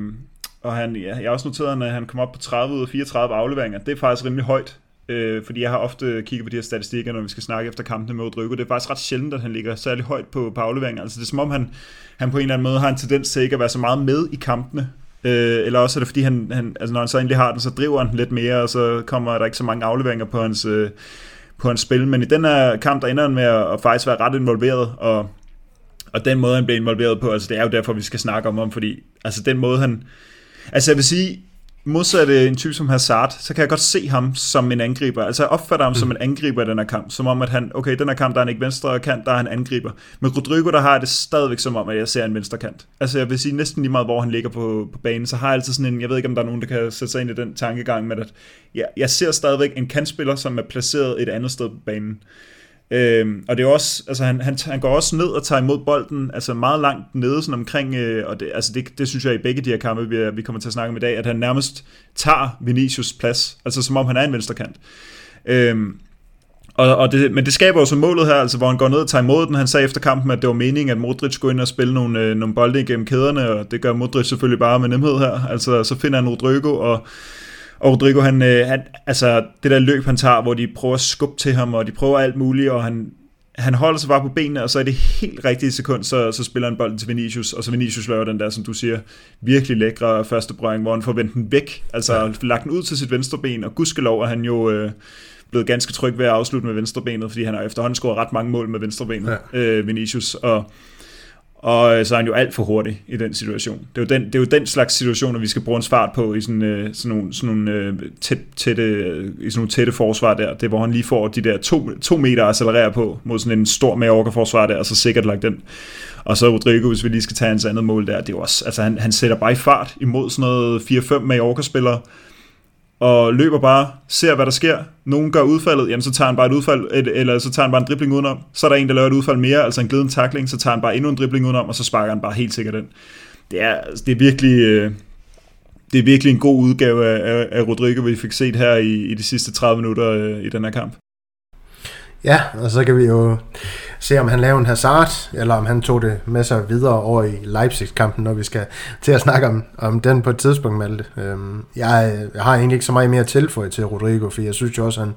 og han, ja, jeg har også noteret, at han kom op på 30 ud af 34 afleveringer. Det er faktisk rimelig højt, øh, fordi jeg har ofte kigget på de her statistikker, når vi skal snakke efter kampene med Rodrigo. Det er faktisk ret sjældent, at han ligger særlig højt på, på afleveringer. Altså det er som om, han, han på en eller anden måde har en tendens til ikke at være så meget med i kampene. øh, eller også er det fordi, han, han, altså når han så egentlig har den, så driver han lidt mere, og så kommer der ikke så mange afleveringer på hans, øh, på hans spil. Men i den her kamp, der ender han med at, at faktisk være ret involveret, og, og den måde, han blev involveret på, altså det er jo derfor, vi skal snakke om ham, fordi altså den måde, han... Altså jeg vil sige, modsat en type som Hazard, så kan jeg godt se ham som en angriber. Altså jeg opfatter ham mm. som en angriber i den her kamp. Som om, at han, okay, den her kamp, der er han ikke venstre kant, der er han angriber. Men Rodrigo, der har jeg det stadigvæk som om, at jeg ser en venstre kant. Altså jeg vil sige, næsten lige meget, hvor han ligger på, på banen, så har jeg altid sådan en, jeg ved ikke, om der er nogen, der kan sætte sig ind i den tankegang med, at jeg, jeg ser stadigvæk en kantspiller, som er placeret et andet sted på banen. Øhm, og det er også, altså han, han, han går også ned og tager imod bolden, altså meget langt nede sådan omkring, øh, og det, altså det, det synes jeg i begge de her kampe, vi, vi kommer til at snakke om i dag, at han nærmest tager Vinicius plads, altså som om han er en venstrekant. Øhm, og, og det, men det skaber jo så målet her, altså hvor han går ned og tager imod den. Han sagde efter kampen, at det var meningen, at Modric skulle ind og spille nogle, øh, nogle bolde igennem kæderne, og det gør Modric selvfølgelig bare med nemhed her. Altså så finder han Rodrigo, og og Rodrigo, han, øh, han, altså det der løb, han tager, hvor de prøver at skubbe til ham, og de prøver alt muligt, og han, han holder sig bare på benene, og så er det helt rigtige sekund, så, så spiller han bolden til Vinicius, og så Vinicius laver den der, som du siger, virkelig lækre første brøring, hvor han får vendt den væk, altså ja. lagt den ud til sit venstre ben, og gudskelov er han jo øh, blevet ganske tryg ved at afslutte med venstrebenet, fordi han har efterhånden scoret ret mange mål med venstrebenet, ja. øh, Vinicius, og og øh, så er han jo alt for hurtig i den situation. Det er jo den, det er jo den slags situationer, vi skal bruge en fart på i sådan, øh, sådan nogle, sådan nogle, øh, tæt, tætte, øh, i sådan nogle tætte forsvar der. Det er, hvor han lige får de der to, to meter at accelerere på mod sådan en stor Mallorca-forsvar der, og så sikkert lagt den. Og så Rodrigo, hvis vi lige skal tage hans andet mål der, det er jo også, altså han, han sætter bare i fart imod sådan noget 4-5 Mallorca-spillere, og løber bare, ser hvad der sker. Nogen gør udfaldet, jamen så tager han bare et udfald, eller så tager han bare en dribling udenom. Så er der en, der laver et udfald mere, altså en glidende takling, så tager han bare endnu en dribling udenom, og så sparker han bare helt sikkert den. Det er, altså, det er virkelig... Øh, det er virkelig en god udgave af, af Rodrigo, vi fik set her i, i de sidste 30 minutter øh, i den her kamp. Ja, og så kan vi jo se, om han laver en Hazard, eller om han tog det med sig videre over i Leipzig-kampen, når vi skal til at snakke om, om den på et tidspunkt, Malte. Øhm, jeg, jeg har egentlig ikke så meget mere at tilføje til Rodrigo, for jeg synes jo også, han...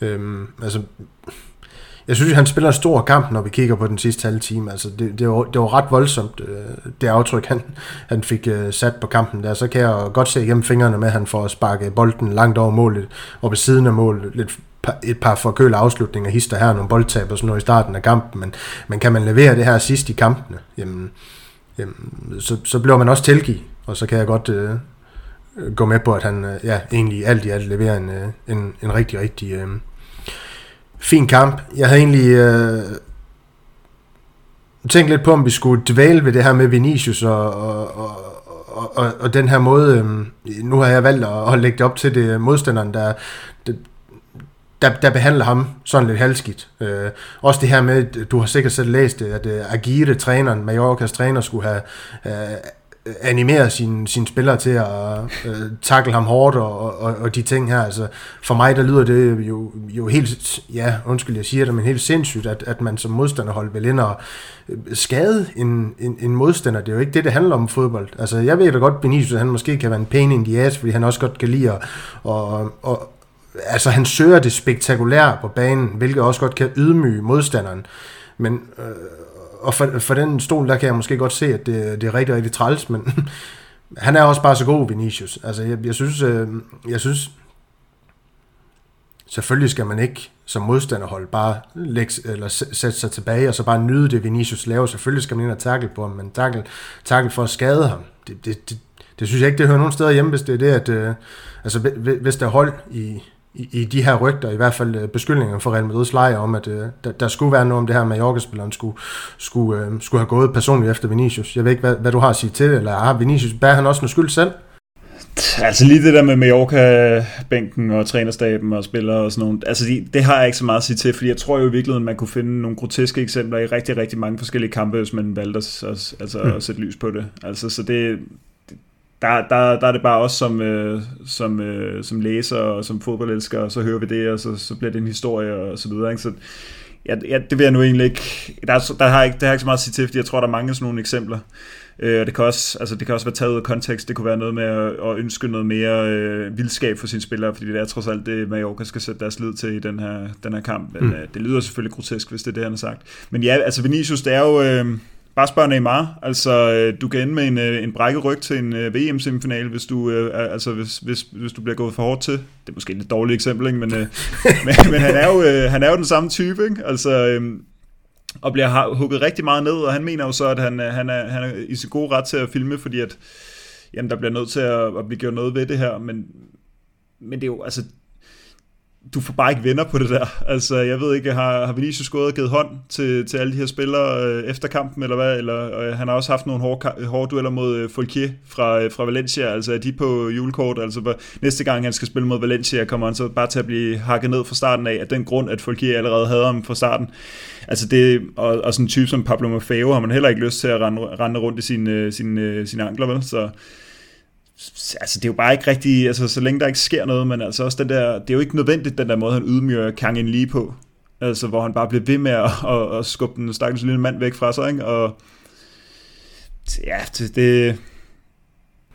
Øhm, altså, jeg synes, han spiller en stor kamp, når vi kigger på den sidste halve time. Altså, det, det, var, det var ret voldsomt, øh, det aftryk, han, han fik øh, sat på kampen der. Så kan jeg godt se igennem fingrene med, at han får sparket bolden langt over målet, og ved siden af målet, lidt et par forkøle afslutninger, hister her, nogle boldtab og sådan noget i starten af kampen, men, men kan man levere det her sidst i kampene, jamen, jamen så, så bliver man også tilgivet, og så kan jeg godt øh, gå med på, at han øh, ja, egentlig alt i alt leverer en, øh, en, en rigtig, rigtig øh, fin kamp. Jeg havde egentlig øh, tænkt lidt på, om vi skulle dvæle ved det her med Vinicius og, og, og og, og, og den her måde, øh, nu har jeg valgt at, at lægge det op til det modstanderen, der, der, der behandler ham sådan lidt halskidt. Øh, også det her med, du har sikkert selv læst det, at øh, uh, Agire, træneren, Mallorcas træner, skulle have uh, animeret sine, sin spillere til at øh, uh, takle ham hårdt og, og, og de ting her. Altså, for mig der lyder det jo, jo helt, ja undskyld jeg siger det, men helt sindssygt, at, at man som modstanderhold vil ind og skade en, en, en modstander. Det er jo ikke det, det handler om fodbold. Altså jeg ved da godt, Benitez, han måske kan være en pain in the ass, fordi han også godt kan lide at, og, og, altså han søger det spektakulære på banen, hvilket også godt kan ydmyge modstanderen. Men, øh, og for, for den stol, der kan jeg måske godt se, at det, det er rigtig, rigtig træls, men han er også bare så god, Vinicius. Altså, jeg, jeg synes, øh, jeg synes, selvfølgelig skal man ikke som modstanderhold bare lægge, eller sætte sig tilbage og så bare nyde det, Vinicius laver. Selvfølgelig skal man ind og tackle på ham, men tackle, tackle for at skade ham, det, det, det, det synes jeg ikke, det hører nogen steder hjemme, hvis det er det, at øh, altså, hvis der er hold i, i, i de her rygter, i hvert fald øh, beskyldninger for Real Madrid's leje om, at uh, der, der skulle være noget om det her, med Mallorca-spilleren skulle, skulle, uh, skulle have gået personligt efter Vinicius. Jeg ved ikke, hvad, hvad du har at sige til det, eller har Vinicius, bærer han også noget skyld selv? Altså lige det der med Mallorca-bænken og trænerstaben og spillere og sådan noget, altså det, det har jeg ikke så meget at sige til, fordi jeg tror jo i virkeligheden, man kunne finde nogle groteske eksempler i rigtig, rigtig mange forskellige kampe, hvis man valgte at, altså, mm. at sætte lys på det. Altså så det, der, der, der er det bare os som, øh, som, øh, som læser og som fodboldelsker, og så hører vi det, og så, så bliver det en historie og så videre. Ikke? Så ja, ja, det vil jeg nu egentlig ikke, der, der har jeg ikke, det har ikke så meget at sige til, fordi jeg tror, der er mange sådan nogle eksempler. Øh, det, kan også, altså, det kan også være taget ud af kontekst, det kunne være noget med at, at ønske noget mere øh, vildskab for sine spillere, fordi det er trods alt det, Mallorca skal sætte deres lid til i den her, den her kamp. Men, mm. øh, det lyder selvfølgelig grotesk, hvis det er det, han har sagt. Men ja, altså Vinicius, det er jo... Øh, bare spørg Neymar. Altså, øh, du kan ende med en, øh, en brækket ryg til en øh, VM-semifinal, hvis du, øh, altså, hvis, hvis, hvis du bliver gået for hårdt til. Det er måske et lidt dårligt eksempel, ikke? Men, øh, men, men han, er jo, øh, han er jo den samme type, ikke? Altså, øh, og bliver hugget rigtig meget ned, og han mener jo så, at han, han, er, han er i sin gode ret til at filme, fordi at, jamen, der bliver nødt til at, at blive gjort noget ved det her, men, men det er jo, altså, du får bare ikke venner på det der. Altså, jeg ved ikke, har, har Vinicius gået og givet hånd til, til alle de her spillere øh, efter kampen, eller hvad? Eller, øh, han har også haft nogle hårde, hårde dueller mod øh, Folkier fra, øh, fra Valencia, altså er de på julekort, altså næste gang han skal spille mod Valencia, kommer han så bare til at blive hakket ned fra starten af, af den grund, at Folkier allerede havde ham fra starten. Altså det, og, og sådan en type som Pablo Maffeo har man heller ikke lyst til at rende, rende rundt i sine, øh, sine, øh, sine ankler, vel? Så, altså det er jo bare ikke rigtig, altså så længe der ikke sker noget, men altså også den der, det er jo ikke nødvendigt den der måde, han ydmyger Kang In lige på, altså hvor han bare bliver ved med at, at, at skubbe den stakkels lille mand væk fra sig, ikke? og ja, det, det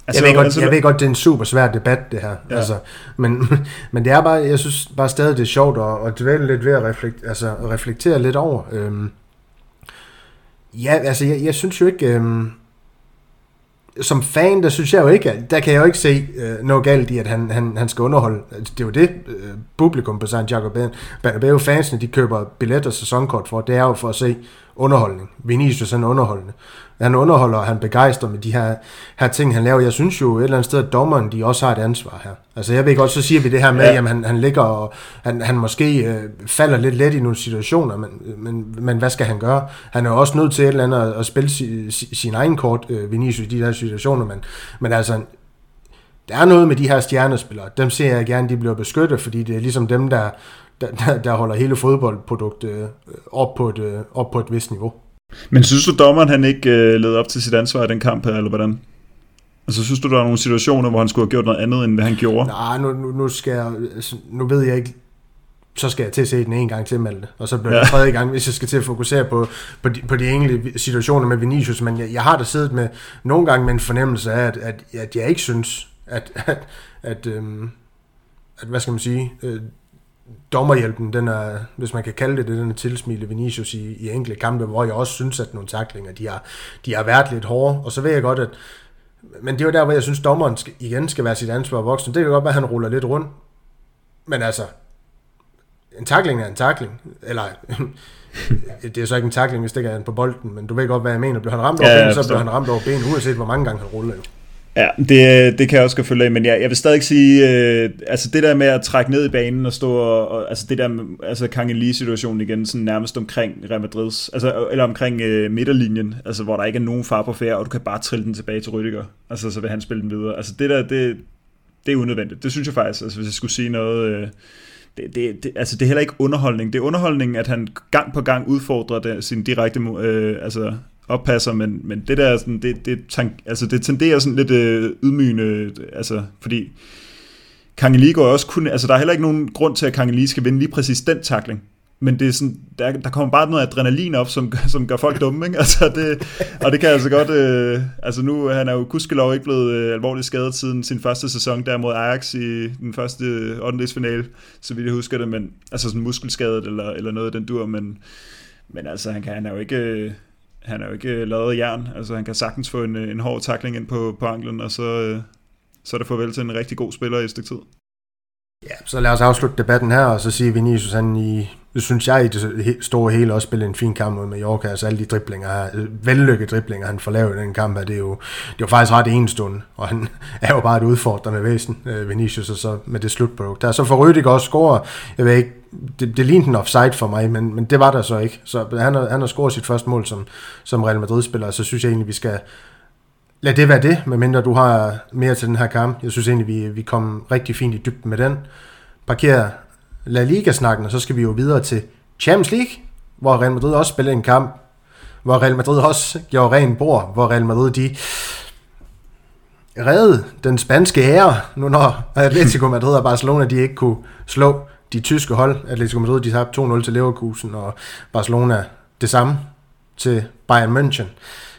Altså, jeg, ved godt, altså, jeg ved godt, det er en super svær debat, det her. Ja. Altså, men, men det er bare, jeg synes bare stadig, det er sjovt at, at dvæle lidt ved at reflektere, altså, reflektere lidt over. Øhm, ja, altså, jeg, jeg synes jo ikke... Øhm, som fan, der synes jeg jo ikke, der kan jeg jo ikke se øh, noget galt i, at han, han, han skal underholde. Det er jo det, øh, publikum på Santiago Bernabeu, fansene, de køber billetter og sæsonkort for, det er jo for at se underholdning. Vinicius er underholdende han underholder, og han begejstrer med de her, her ting, han laver. Jeg synes jo et eller andet sted, at dommeren, de også har et ansvar her. Altså jeg ved godt, så siger vi det her med, ja. at han, han ligger og han, han måske øh, falder lidt let i nogle situationer, men, men, men hvad skal han gøre? Han er jo også nødt til et eller andet at, at spille si, si, sin egen kort, øh, Vinicius, i de her situationer, men, men altså, der er noget med de her stjernespillere. Dem ser jeg gerne, de bliver beskyttet, fordi det er ligesom dem, der, der, der holder hele fodboldproduktet øh, op på et, øh, op på et vist niveau. Men synes du, dommeren han ikke øh, led op til sit ansvar i den kamp her, eller hvordan? Altså, synes du, der er nogle situationer, hvor han skulle have gjort noget andet, end hvad han gjorde? Nej, nu, nu, nu skal jeg, altså, nu ved jeg ikke, så skal jeg til at se den en gang til, Malte. Og så bliver det ja. tredje gang, hvis jeg skal til at fokusere på, på, de, på de enkelte situationer med Vinicius. Men jeg, jeg har da siddet med nogle gange med en fornemmelse af, at, at, at jeg ikke synes, at, at, at, øhm, at hvad skal man sige, øh, dommerhjælpen, den er, hvis man kan kalde det det, den er tilsmilet Vinicius i, i enkelte kampe, hvor jeg også synes, at nogle taklinger, de har, de har været lidt hårde, og så ved jeg godt, at men det er jo der, hvor jeg synes, dommeren skal, igen skal være sit ansvar voksen. Det kan godt være, at han ruller lidt rundt, men altså, en takling er en takling, eller det er så ikke en takling, hvis det ikke er på bolden, men du ved godt, hvad jeg mener. Bliver han ramt over ja, benet, så bliver han ramt over benet, uanset hvor mange gange han ruller. Ja, det, det kan jeg også godt følge af, men jeg, jeg vil stadig sige, øh, altså det der med at trække ned i banen og stå og, og altså det der, altså Kang Kangeli-situationen igen, sådan nærmest omkring Real Madrids, altså, eller omkring øh, midterlinjen, altså hvor der ikke er nogen far på færd, og du kan bare trille den tilbage til Rüdiger, altså så vil han spille den videre. Altså det der, det, det er unødvendigt. Det synes jeg faktisk, altså hvis jeg skulle sige noget, øh, det, det, det, altså det er heller ikke underholdning. Det er underholdning, at han gang på gang udfordrer det, sin direkte, øh, altså oppasser, men, men det der, sådan, det, det, tank, altså det tenderer sådan lidt øh, ydmygende, altså, fordi Kangeli går også kun, altså der er heller ikke nogen grund til, at Kangeli skal vinde lige præcis den takling, men det er sådan, der, der kommer bare noget adrenalin op, som, som gør folk dumme, ikke? Altså det, og det kan altså godt, øh, altså nu, han er jo gudskelov ikke blevet øh, alvorligt skadet siden sin første sæson der mod Ajax i den første øh, 8. finale, så vidt jeg husker det, men altså sådan muskelskadet eller, eller noget af den dur, men, men altså han, kan, han er jo ikke, øh, han er jo ikke øh, lavet af jern, altså han kan sagtens få en, øh, en hård takling ind på, på anklen, og så, øh, så er det farvel til en rigtig god spiller i et stykke tid. Ja, så lad os afslutte debatten her, og så sige Vinicius, han i, det synes jeg i det store hele også spillede en fin kamp mod Mallorca, altså alle de driblinger, her, øh, vellykkede driblinger, han får lavet i den kamp her, det er jo, det er faktisk ret enestående, og han er jo bare et udfordrende væsen, øh, Vinicius, og så med det slutprodukt. Der så for Rüdiger også score, jeg ved ikke, det, det lignede en offside for mig, men, men det var der så ikke. Så han har, han har scoret sit første mål som, som Real Madrid-spiller, så synes jeg egentlig, vi skal lad det være det, medmindre du har mere til den her kamp. Jeg synes egentlig, vi, vi kom rigtig fint i dybden med den. Parker La Liga-snakken, og så skal vi jo videre til Champions League, hvor Real Madrid også spillede en kamp, hvor Real Madrid også gjorde ren bord, hvor Real Madrid de redde den spanske ære, nu når Atletico Madrid og Barcelona de ikke kunne slå de tyske hold. Atletico Madrid de tabte 2-0 til Leverkusen, og Barcelona det samme til Bayern München.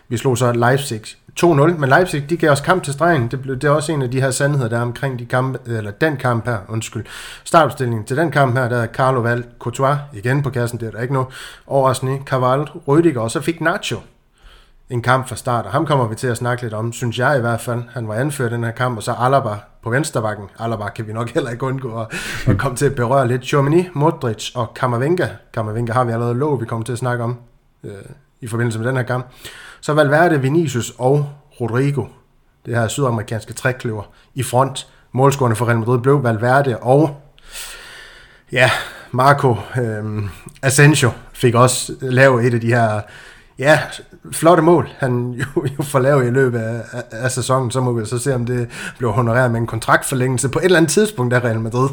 Vi slog så Leipzig 2-0, men Leipzig de gav os kamp til stregen. Det, blev, det er også en af de her sandheder, der er omkring de kampe, eller den kamp her, undskyld. Startopstillingen til den kamp her, der er Carlo Val, Courtois igen på kassen, det er der ikke noget overraskende. Carvalho, Rüdiger, og så fik Nacho en kamp fra start, og ham kommer vi til at snakke lidt om, synes jeg i hvert fald. Han var anført den her kamp, og så Alaba på venstrebakken. Alaba kan vi nok heller ikke undgå at, at komme til at berøre lidt. Chomini, Modric og Kammervenga. Kammervenga har vi allerede lov, vi kommer til at snakke om øh, i forbindelse med den her kamp. Så Valverde, Vinicius og Rodrigo. Det her sydamerikanske trækløver i front. Målscorerne for Real Madrid blev Valverde og ja, Marco øh, Asensio fik også lavet et af de her ja, flotte mål, han jo, jo får lavet i løbet af, af, af sæsonen, så må vi så se, om det bliver honoreret med en kontraktforlængelse på et eller andet tidspunkt af Real Madrid.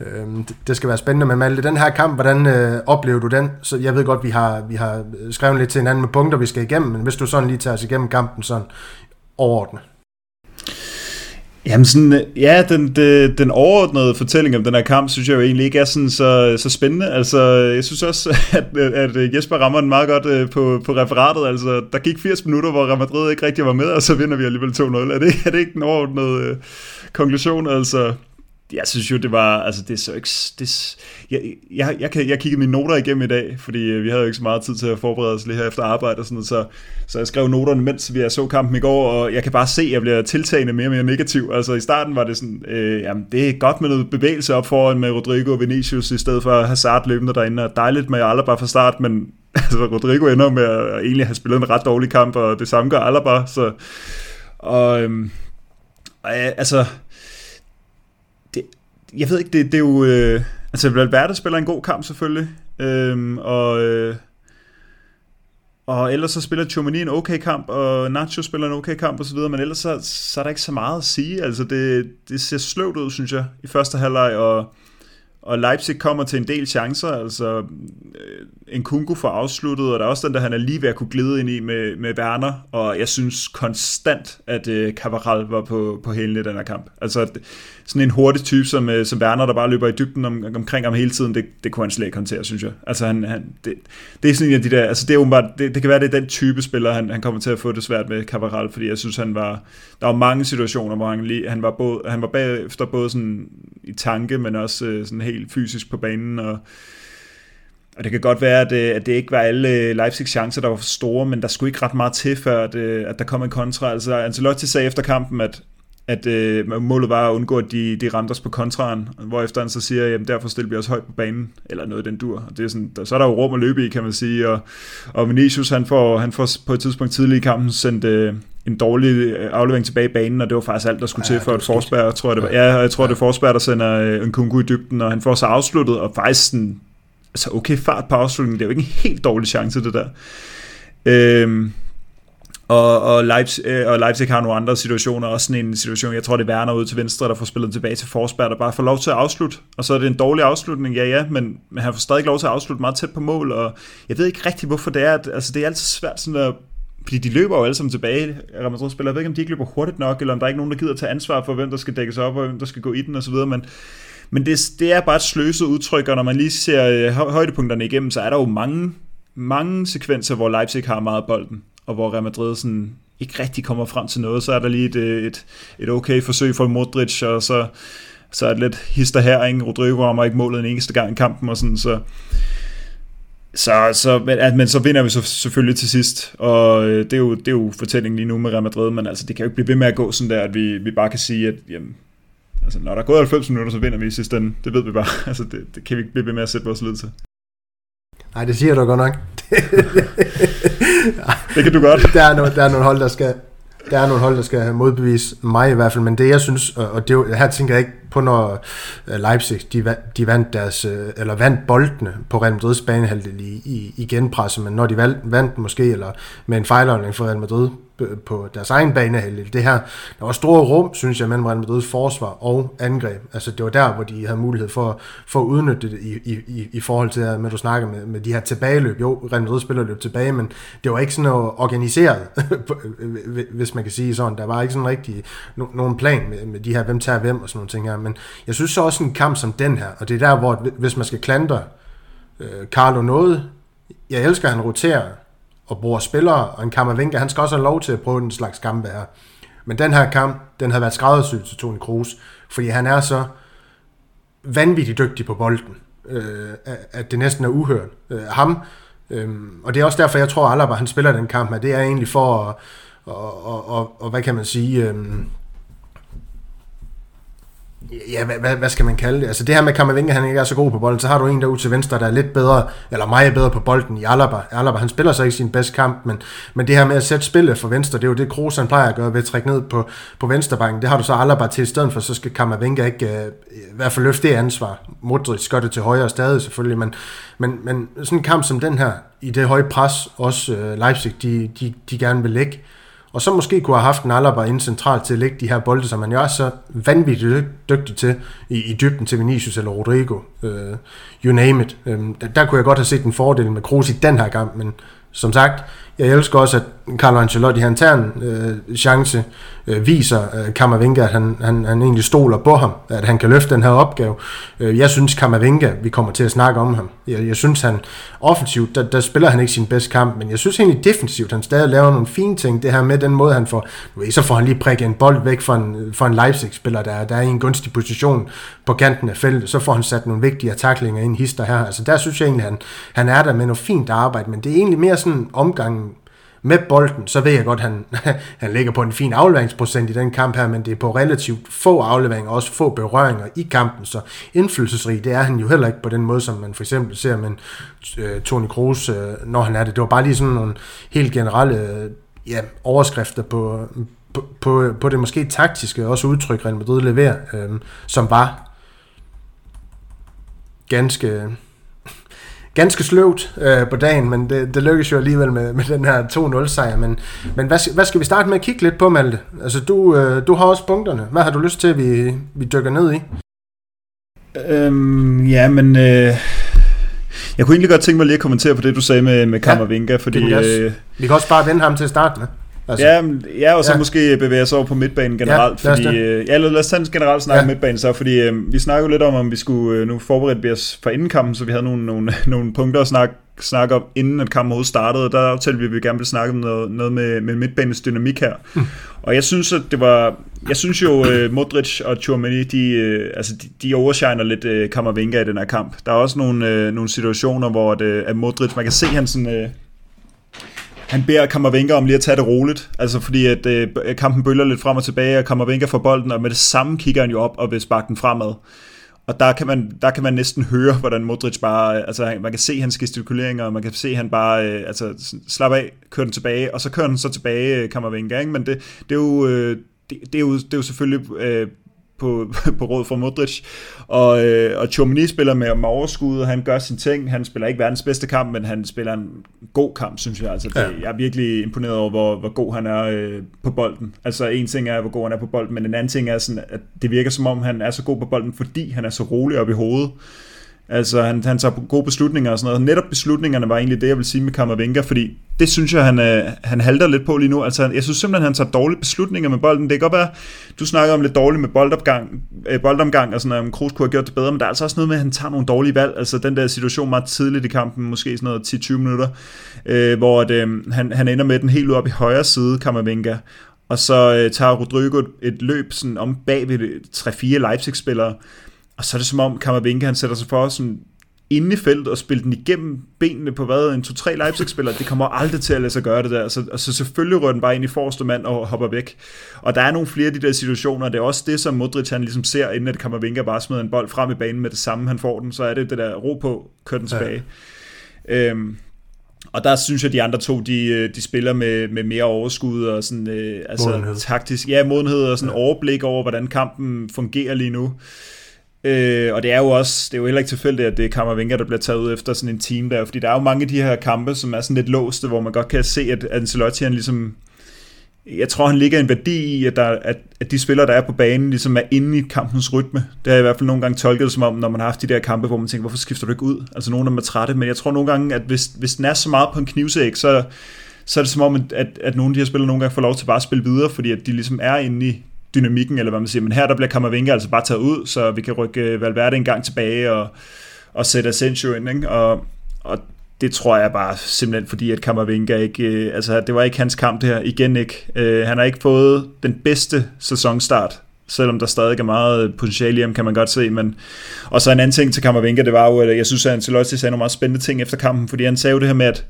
Øh, det, skal være spændende med Malte. Den her kamp, hvordan øh, oplever du den? Så jeg ved godt, vi har, vi har øh, skrevet lidt til hinanden med punkter, vi skal igennem, men hvis du sådan lige tager os igennem kampen sådan overordnet. Jamen sådan, øh, ja, den, den, den overordnede fortælling om den her kamp, synes jeg jo egentlig ikke er sådan så, så spændende. Altså, jeg synes også, at, øh, at Jesper rammer den meget godt på, på referatet. Altså, der gik 80 minutter, hvor Real Madrid ikke rigtig var med, og så vinder vi alligevel 2-0. Er det, er det ikke den overordnede øh, konklusion? Altså, jeg synes jo, det var, altså det er så ikke, det, jeg, jeg, jeg, kan, jeg kiggede mine noter igennem i dag, fordi øh, vi havde jo ikke så meget tid til at forberede os lige her efter arbejde og sådan noget, så, så jeg skrev noterne, mens vi så kampen i går, og jeg kan bare se, at jeg bliver tiltagende mere og mere negativ. Altså i starten var det sådan, øh, jamen det er godt med noget bevægelse op foran med Rodrigo og Vinicius, i stedet for Hazard løbende derinde, og dejligt med Alaba fra start, men altså Rodrigo ender med at egentlig have spillet en ret dårlig kamp, og det samme gør Alaba, så og øhm, altså jeg ved ikke, det, det er jo... Øh, altså, Valverde spiller en god kamp selvfølgelig, øh, og... Øh, og ellers så spiller Chomini en okay kamp, og Nacho spiller en okay kamp osv., men ellers så, så er der ikke så meget at sige. Altså det, det ser sløvt ud, synes jeg, i første halvleg, og og Leipzig kommer til en del chancer, altså øh, en Kunku får afsluttet, og der er også den der, han er lige ved at kunne glide ind i med, med Werner, og jeg synes konstant, at øh, Cabral var på, på hælene i den her kamp. Altså sådan en hurtig type som, øh, som Werner, der bare løber i dybden om, omkring ham hele tiden, det, det kunne han slet ikke håndtere, synes jeg. Altså han, han, det, det er sådan en af de der, altså det er bare, det, det kan være, det er den type spiller, han, han kommer til at få det svært med Cabral, fordi jeg synes, han var, der var mange situationer, hvor han, lige, han, var, både, han var bagefter både sådan i tanke, men også øh, sådan helt fysisk på banen, og og det kan godt være, at, øh, at det ikke var alle øh, Leipzigs chancer, der var for store, men der skulle ikke ret meget til, før at, øh, at der kom en kontra. Altså Ancelotti sagde efter kampen, at, at uh, målet var at undgå, at de, de ramte os på kontraen, efter han så siger, at derfor stiller vi os højt på banen, eller noget den dur. Og det er sådan, der, så er der jo rum at løbe i, kan man sige, og, og Vinicius, han får, han får på et tidspunkt tidligt i kampen sendt uh, en dårlig aflevering tilbage i banen, og det var faktisk alt, der skulle ja, til for et forsbær, tror jeg det var. Ja, jeg tror, ja. det er forsbær, der sender en kungu i dybden, og han får så afsluttet, og faktisk sådan, altså okay fart på afslutningen, det er jo ikke en helt dårlig chance, det der. Øhm, og, og, Leipzig, øh, og Leipzig har nogle andre situationer, også sådan en situation, jeg tror det er Werner ude til venstre, der får spillet tilbage til Forsberg, der bare får lov til at afslutte, og så er det en dårlig afslutning, ja ja, men, men han får stadig lov til at afslutte meget tæt på mål, og jeg ved ikke rigtig, hvorfor det er, at, altså det er altid svært sådan at fordi de løber jo alle sammen tilbage, Real Madrid spiller. Jeg ved ikke, om de ikke løber hurtigt nok, eller om der er ikke nogen, der gider tage ansvar for, hvem der skal dækkes op, og hvem der skal gå i den osv., men men det, det er bare et sløset udtryk, og når man lige ser øh, højdepunkterne igennem, så er der jo mange, mange sekvenser, hvor Leipzig har meget bolden, og hvor Real Madrid sådan ikke rigtig kommer frem til noget. Så er der lige et, øh, et, et okay forsøg for Modric, og så, så er det lidt hister her, ikke? Rodrigo rammer ikke målet en eneste gang i kampen, og sådan, så så, så, men, at, men så vinder vi så selvfølgelig til sidst, og øh, det er, jo, det er jo fortællingen lige nu med Real Madrid, men altså, det kan jo ikke blive ved med at gå sådan der, at vi, vi bare kan sige, at jamen, Altså, når der er gået 90 minutter, så vinder vi i sidste ende. Det ved vi bare. Altså, det, det kan vi ikke blive ved med at sætte vores lid til. Nej, det siger du godt nok det kan du godt. Der er, nogle, der er nogle hold, der skal, der er nogle hold, der skal modbevise mig i hvert fald, men det jeg synes, og det, her tænker jeg ikke på, når øh, Leipzig, de, de vandt deres, øh, eller vandt boldene på Real Madrids banehalvdel i, i, i genpresse, men når de vandt måske, eller med en fejlholdning for Real Madrid på deres egen banehalvdel. Det her, der var store rum, synes jeg, mellem Real Madrid's forsvar og angreb. Altså det var der, hvor de havde mulighed for, for at udnytte det i, i, i forhold til, at du snakker med, med de her tilbageløb. Jo, Real Madrid spiller løb tilbage, men det var ikke sådan noget organiseret, hvis man kan sige sådan. Der var ikke sådan rigtig no, nogen plan med, med de her, hvem tager hvem og sådan nogle ting her. Men jeg synes så også en kamp som den her, og det er der, hvor hvis man skal klandre øh, Carlo noget, jeg elsker, at han roterer og bruger spillere, og en Kammervenka, han skal også have lov til at prøve den slags kampe her. Men den her kamp, den havde været skræddersyet til Toni Kroos, fordi han er så vanvittigt dygtig på bolden, øh, at det næsten er uhørt. Øh, ham, øh, og det er også derfor, jeg tror, at Alaba han spiller den kamp at Det er egentlig for at, og, og, og, og hvad kan man sige, øh, ja, hvad, hvad, hvad skal man kalde det? Altså det her med Kammervinga, han ikke er så god på bolden, så har du en derude til venstre, der er lidt bedre, eller meget bedre på bolden i Alaba. Alaba, han spiller så ikke sin bedste kamp, men, men det her med at sætte spillet for venstre, det er jo det, Kroos han plejer at gøre ved at trække ned på, på venstrebanken. Det har du så Alaba til i stedet for, så skal Kammervinga ikke øh, i hvert fald løfte det ansvar. Modric gør det til højre stadig selvfølgelig, men, men, men sådan en kamp som den her, i det høje pres, også øh, Leipzig, de, de, de gerne vil lægge, og så måske kunne have haft en Alaba ind centralt til at lægge de her bolde, som man jo er så vanvittigt dygtig til i, i dybden til Vinicius eller Rodrigo. Uh, you name it. Um, der, der kunne jeg godt have set en fordel med Kroos i den her gang, men som sagt, jeg elsker også, at Carlo Ancelotti han tager en øh, chance, øh, viser øh, Kammervenga, at han, han, han egentlig stoler på ham, at han kan løfte den her opgave. Øh, jeg synes Kammervenga, vi kommer til at snakke om ham. Jeg, jeg synes han offensivt, der, der spiller han ikke sin bedste kamp, men jeg synes egentlig defensivt, han stadig laver nogle fine ting. Det her med den måde, han får, så får han lige prikket en bold væk fra en, fra en Leipzig-spiller, der, der er i en gunstig position på kanten af feltet. Så får han sat nogle vigtige taklinger ind hister her. Altså der synes jeg egentlig, han, han er der med noget fint arbejde, men det er egentlig mere sådan omgang med bolden, så ved jeg godt, at han, han ligger på en fin afleveringsprocent i den kamp her, men det er på relativt få afleveringer, også få berøringer i kampen, så indflydelsesrig, det er han jo heller ikke på den måde, som man for eksempel ser med øh, Toni Kroos, øh, når han er det. Det var bare lige sådan nogle helt generelle øh, ja, overskrifter på, på, på, på det måske taktiske også udtryk, Real Madrid leverer, øh, som var ganske ganske sløvt øh, på dagen, men det, det lykkes jo alligevel med, med den her 2-0 sejr. Men, men hvad, hvad skal vi starte med at kigge lidt på, Malte? Altså, du, øh, du har også punkterne. Hvad har du lyst til, at vi, vi dykker ned i? Øhm, ja, men... Øh, jeg kunne egentlig godt tænke mig lige at kommentere på det, du sagde med, med Kammervinga, ja, fordi... Øh, vi kan også bare vende ham til at starte med. Altså, ja, ja, og så ja. måske bevæge os over på midtbanen generelt. Ja, lad fordi, øh, ja, lad os tage en generelt snak ja. om midtbanen så, fordi øh, vi snakker jo lidt om, om vi skulle øh, nu forberede os for inden kampen, så vi havde nogle, nogle, nogle punkter at snakke, snakke om, inden at kampen overhovedet startede, og der aftalte vi, at vi gerne ville snakke om noget, noget med, med midtbanens dynamik her. Mm. Og jeg synes, at det var, jeg synes jo, uh, Modric og Tchouameni, de, uh, altså, de, de overshiner lidt uh, Kammervenga i den her kamp. Der er også nogle, uh, nogle situationer, hvor at, uh, at Modric, man kan se han sådan... Uh, han beder Kammervenka om lige at tage det roligt, altså fordi at øh, kampen bølger lidt frem og tilbage, og Kammervenka får bolden, og med det samme kigger han jo op og vil sparke den fremad. Og der kan, man, der kan man næsten høre, hvordan Modric bare, øh, altså man kan se hans gestikuleringer, og man kan se, han bare, øh, altså slap af, kører den tilbage, og så kører den så tilbage, øh, ikke? Men det, det er jo, øh, det, det, er jo, det er jo selvfølgelig øh, på, på råd fra Modric. Og, øh, og Chomini spiller med, med overskud, og han gør sin ting. Han spiller ikke verdens bedste kamp, men han spiller en god kamp, synes jeg. Altså, det, ja. Jeg er virkelig imponeret over, hvor, hvor god han er øh, på bolden. Altså en ting er, hvor god han er på bolden, men en anden ting er, sådan, at det virker som om, han er så god på bolden, fordi han er så rolig op i hovedet. Altså, han, han tager gode beslutninger og sådan noget. Netop beslutningerne var egentlig det, jeg vil sige med Kammervenka, fordi det synes jeg, han, øh, han halter lidt på lige nu. Altså, jeg synes simpelthen, han tager dårlige beslutninger med bolden. Det kan godt være, du snakker om lidt dårligt med boldopgang, øh, boldomgang, og sådan noget, om Kroos kunne have gjort det bedre, men der er altså også noget med, at han tager nogle dårlige valg. Altså, den der situation meget tidligt i kampen, måske sådan noget 10-20 minutter, øh, hvor at, øh, han, han ender med den helt op i højre side, Kammervenka, og så øh, tager Rodrigo et, et løb sådan om bag ved 3-4 Leipzig-spillere, og så er det som om Kammervinke, han sætter sig for sådan inde i feltet og spille den igennem benene på hvad, en 2-3 Leipzig-spiller, det kommer aldrig til at lade sig gøre det der. Så, og så selvfølgelig rører den bare ind i forreste mand og hopper væk. Og der er nogle flere af de der situationer, og det er også det, som Modric han ligesom ser, inden at Kammervinka bare smider en bold frem i banen med det samme, han får den, så er det det der ro på, kør den tilbage. Ja. Øhm, og der synes jeg, at de andre to, de, øh, de spiller med, med mere overskud og sådan, øh, altså modenhed. taktisk, ja, modenhed og sådan ja. overblik over, hvordan kampen fungerer lige nu. Øh, og det er jo også, det er jo heller ikke tilfældigt, at det er Kammervenga, der bliver taget ud efter sådan en team der, fordi der er jo mange af de her kampe, som er sådan lidt låste, hvor man godt kan se, at Ancelotti han ligesom, jeg tror han ligger en værdi i, at, der, at, at de spillere, der er på banen, ligesom er inde i kampens rytme. Det har jeg i hvert fald nogle gange tolket som om, når man har haft de der kampe, hvor man tænker, hvorfor skifter du ikke ud? Altså nogle af dem er trætte, men jeg tror nogle gange, at hvis, hvis den er så meget på en knivsæk, så, så er det som om, at, at nogle af de her spillere nogle gange får lov til bare at spille videre, fordi at de ligesom er inde i dynamikken, eller hvad man siger. Men her der bliver Kammervinga altså bare taget ud, så vi kan rykke øh, Valverde en gang tilbage og, og sætte Asensio ind. Ikke? Og, og det tror jeg bare simpelthen fordi, at Kammervinga ikke, øh, altså det var ikke hans kamp det her, igen ikke. Øh, han har ikke fået den bedste sæsonstart selvom der stadig er meget potentiale i ham, kan man godt se. Men... Og så en anden ting til Kammervinga, det var jo, at jeg synes, at Ancelotti sagde nogle meget spændende ting efter kampen, fordi han sagde jo det her med, at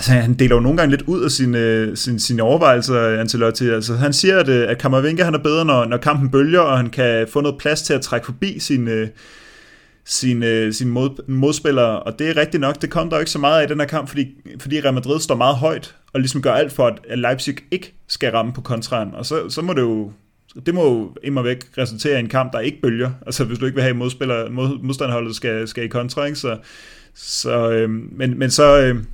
Altså, han deler jo nogle gange lidt ud af sine, øh, sine, sine overvejelser, Ancelotti. Altså, han siger, at, øh, at Kammervenka han er bedre, når, når kampen bølger, og han kan få noget plads til at trække forbi sine, øh, sine, sine mod, modspillere, og det er rigtigt nok, det kom der jo ikke så meget af i den her kamp, fordi, fordi Real Madrid står meget højt, og ligesom gør alt for, at Leipzig ikke skal ramme på kontraen, og så, så må det jo det må jo immer væk resultere i en kamp, der ikke bølger. Altså hvis du ikke vil have modspiller, mod, modstanderholdet skal, skal i kontra, ikke? Så, så, øh, men, men så, øh,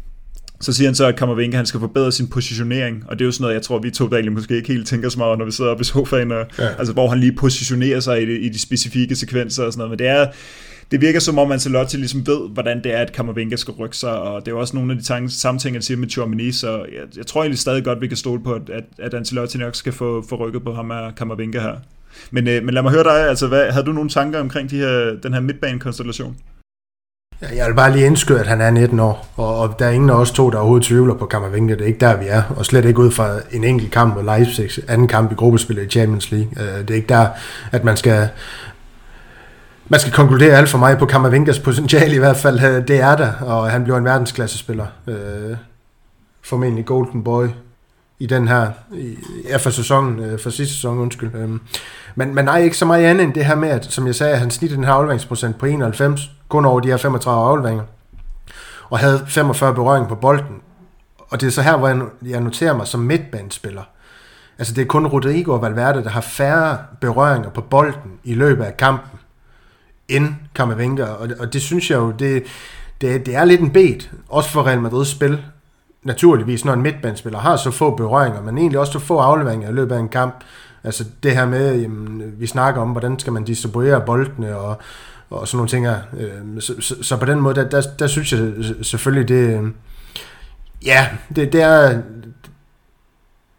så siger han så, at Kammervenka han skal forbedre sin positionering, og det er jo sådan noget, jeg tror, vi to daglige måske ikke helt tænker så meget, når vi sidder oppe i sofaen, og, ja. altså, hvor han lige positionerer sig i de, i de specifikke sekvenser og sådan noget, men det er, det virker som om Ancelotti ligesom ved, hvordan det er, at Kammervenka skal rykke sig, og det er også nogle af de tanke, samme ting, han siger med Chouameni, så jeg, jeg tror egentlig stadig godt, vi kan stole på, at, at Ancelotti nok skal få, få rykket på ham af Kammervenka her. Men, øh, men lad mig høre dig, altså, hvad, havde du nogle tanker omkring de her, den her midtbanekonstellation? Jeg vil bare lige indskyde, at han er 19 år, og, og der er ingen af os to, der overhovedet tvivler på Kammervenka. Det er ikke der, vi er, og slet ikke ud fra en enkelt kamp mod Leipzig, anden kamp i gruppespillet i Champions League. Øh, det er ikke der, at man skal, man skal konkludere alt for mig på Kammervingas potentiale i hvert fald. Øh, det er der, og han bliver en verdensklassespiller. Øh, formentlig Golden Boy i den her, i, ja, for sæsonen, øh, for sidste sæson, undskyld. Øhm, men, men nej, ikke så meget andet end det her med, at, som jeg sagde, at han snittede den her afleveringsprocent på 91, kun over de her 35 afleveringer, og havde 45 berøringer på bolden. Og det er så her, hvor jeg noterer mig som midtbanespiller. Altså det er kun Rodrigo og Valverde, der har færre berøringer på bolden i løbet af kampen, end Kammervenka. Og, og det synes jeg jo, det, det, det er lidt en bed, også for Real Madrids spil, naturligvis, når en midtbandspiller har så få berøringer, men egentlig også så få afleveringer i løbet af en kamp. Altså det her med, jamen, vi snakker om, hvordan skal man distribuere boldene, og og sådan nogle ting her. Øh, så, så, så på den måde, der, der, der synes jeg selvfølgelig, det, øhm, ja, det, det er,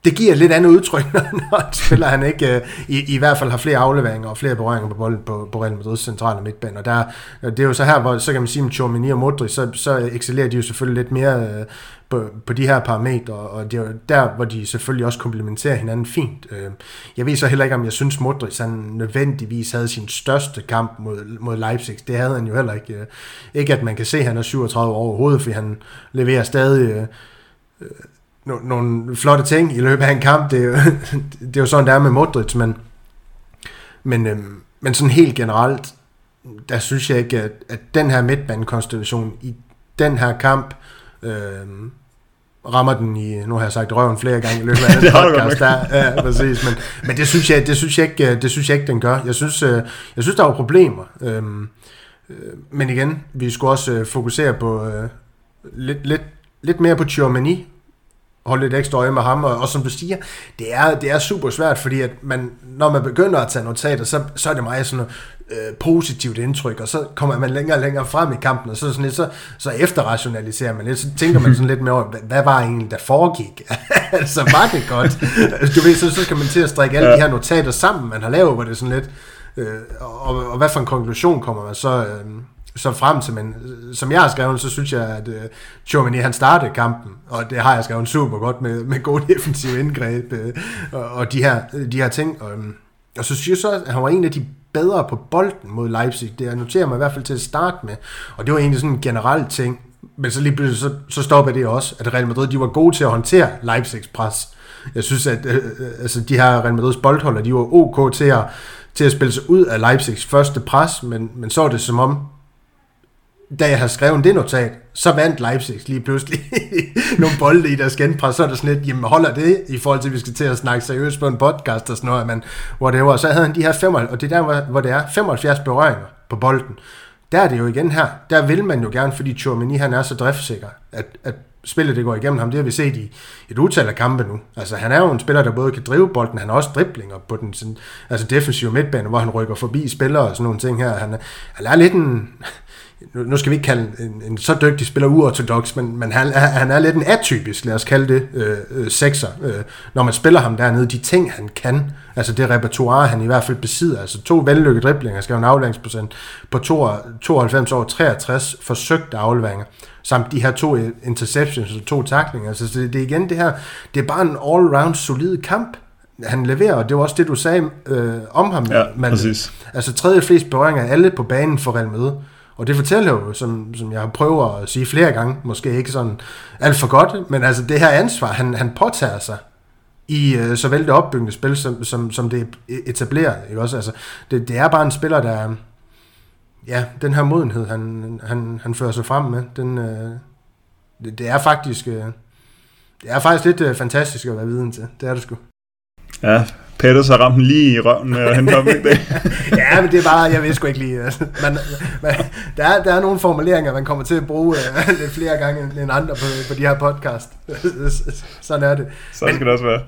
det giver et lidt andet udtryk, når han spiller han ikke øh, i, i hvert fald har flere afleveringer og flere berøringer på bolden på, på Real Madrid's centrale midtbane. Og der, øh, det er jo så her, hvor så kan man sige at Chormini og Modric, så, så excellerer de jo selvfølgelig lidt mere øh, på, på de her parametre, og det er jo der, hvor de selvfølgelig også komplementerer hinanden fint. Øh, jeg ved så heller ikke, om jeg synes, Modric han nødvendigvis havde sin største kamp mod, mod Leipzig. Det havde han jo heller ikke. Ikke at man kan se, at han er 37 år overhovedet, for han leverer stadig nogle flotte ting i løbet af en kamp. Det er jo, det er jo sådan, det er med Modric, men, men, øhm, men sådan helt generelt, der synes jeg ikke, at, at den her midtbanekonstellation i den her kamp øhm, rammer den i, nu har jeg sagt røven flere gange i løbet af den podcast, der, ja, præcis, men, men det synes jeg, det synes jeg ikke, det synes jeg ikke, den gør. Jeg synes, øh, jeg synes der er problemer. Øhm, øh, men igen, vi skulle også øh, fokusere på øh, lidt, lidt, lidt mere på Tchouameni, holde lidt ekstra øje med ham, og, og som du siger, det er, det er super svært, fordi at man, når man begynder at tage notater, så, så er det meget sådan noget øh, positivt indtryk, og så kommer man længere og længere frem i kampen, og så, sådan lidt, så, så efterrationaliserer man lidt, så tænker man sådan lidt mere over, hvad, hvad var egentlig, der foregik? altså, var det godt? du ved, så, så skal man til at strikke alle ja. de her notater sammen, man har lavet, hvor det er sådan lidt, øh, og, og hvad for en konklusion kommer man så... Øh, så frem til, men øh, som jeg har skrevet, så synes jeg, at øh, Chomini, han startede kampen, og det har jeg skrevet super godt med, med gode defensive indgreb øh, og, og de, her, øh, de her ting. Og, øhm, og så synes jeg så, at han var en af de bedre på bolden mod Leipzig. Det jeg noterer mig i hvert fald til at starte med. Og det var egentlig sådan en generel ting. Men så lige pludselig, så, så stopper det også, at Real Madrid, de var gode til at håndtere Leipzigs pres. Jeg synes, at øh, øh, altså, de her Real Madrids boldholder, de var ok til at, til at spille sig ud af Leipzigs første pres, men, men så var det som om, da jeg har skrevet det notat, så vandt Leipzig lige pludselig nogle bolde i deres genpres, så er det sådan lidt, jamen holder det i forhold til, at vi skal til at snakke seriøst på en podcast og sådan noget, men whatever. Så havde han de her 75, og det er der, hvor det er 75 berøringer på bolden. Der er det jo igen her, der vil man jo gerne, fordi Chormini han er så driftsikker, at, at spillet det går igennem ham. Det har vi set i et utal af kampe nu. Altså han er jo en spiller, der både kan drive bolden, han har også driblinger på den sådan, altså defensive midtbane, hvor han rykker forbi spillere og sådan nogle ting her. Han, han er lidt en, nu, skal vi ikke kalde en, en så dygtig spiller uortodox, men, men han, han er lidt en atypisk, lad os kalde det, øh, øh, sekser. Øh, når man spiller ham dernede, de ting han kan, altså det repertoire han i hvert fald besidder, altså to vellykkede driblinger, skal en afleveringsprocent på 92 over 63 forsøgte afleveringer, samt de her to interceptions og to taklinger. Altså det, det er igen det her, det er bare en all-round solid kamp, han leverer, og det var også det, du sagde øh, om ham. Ja, man, præcis. Altså tredje flest berøringer af alle på banen for Real Madrid. Og det fortæller jo, som, som jeg har prøvet at sige flere gange, måske ikke sådan alt for godt, men altså det her ansvar, han, han påtager sig i øh, såvel det opbyggende spil, som, som, som det etablerer. Ikke også? Altså, det, det er bare en spiller, der... Ja, den her modenhed, han, han, han fører sig frem med, den, øh, det, det er faktisk... Øh, det er faktisk lidt øh, fantastisk at være viden til. Det er det sgu. Ja, Peters har ramt den lige i røven med at hente ham, ikke det? ja, men det er bare, jeg ved sgu ikke lige. Altså, man, man, der, er, der er nogle formuleringer, man kommer til at bruge uh, lidt flere gange end andre på, på de her podcast. Sådan er det. Sådan skal det også være.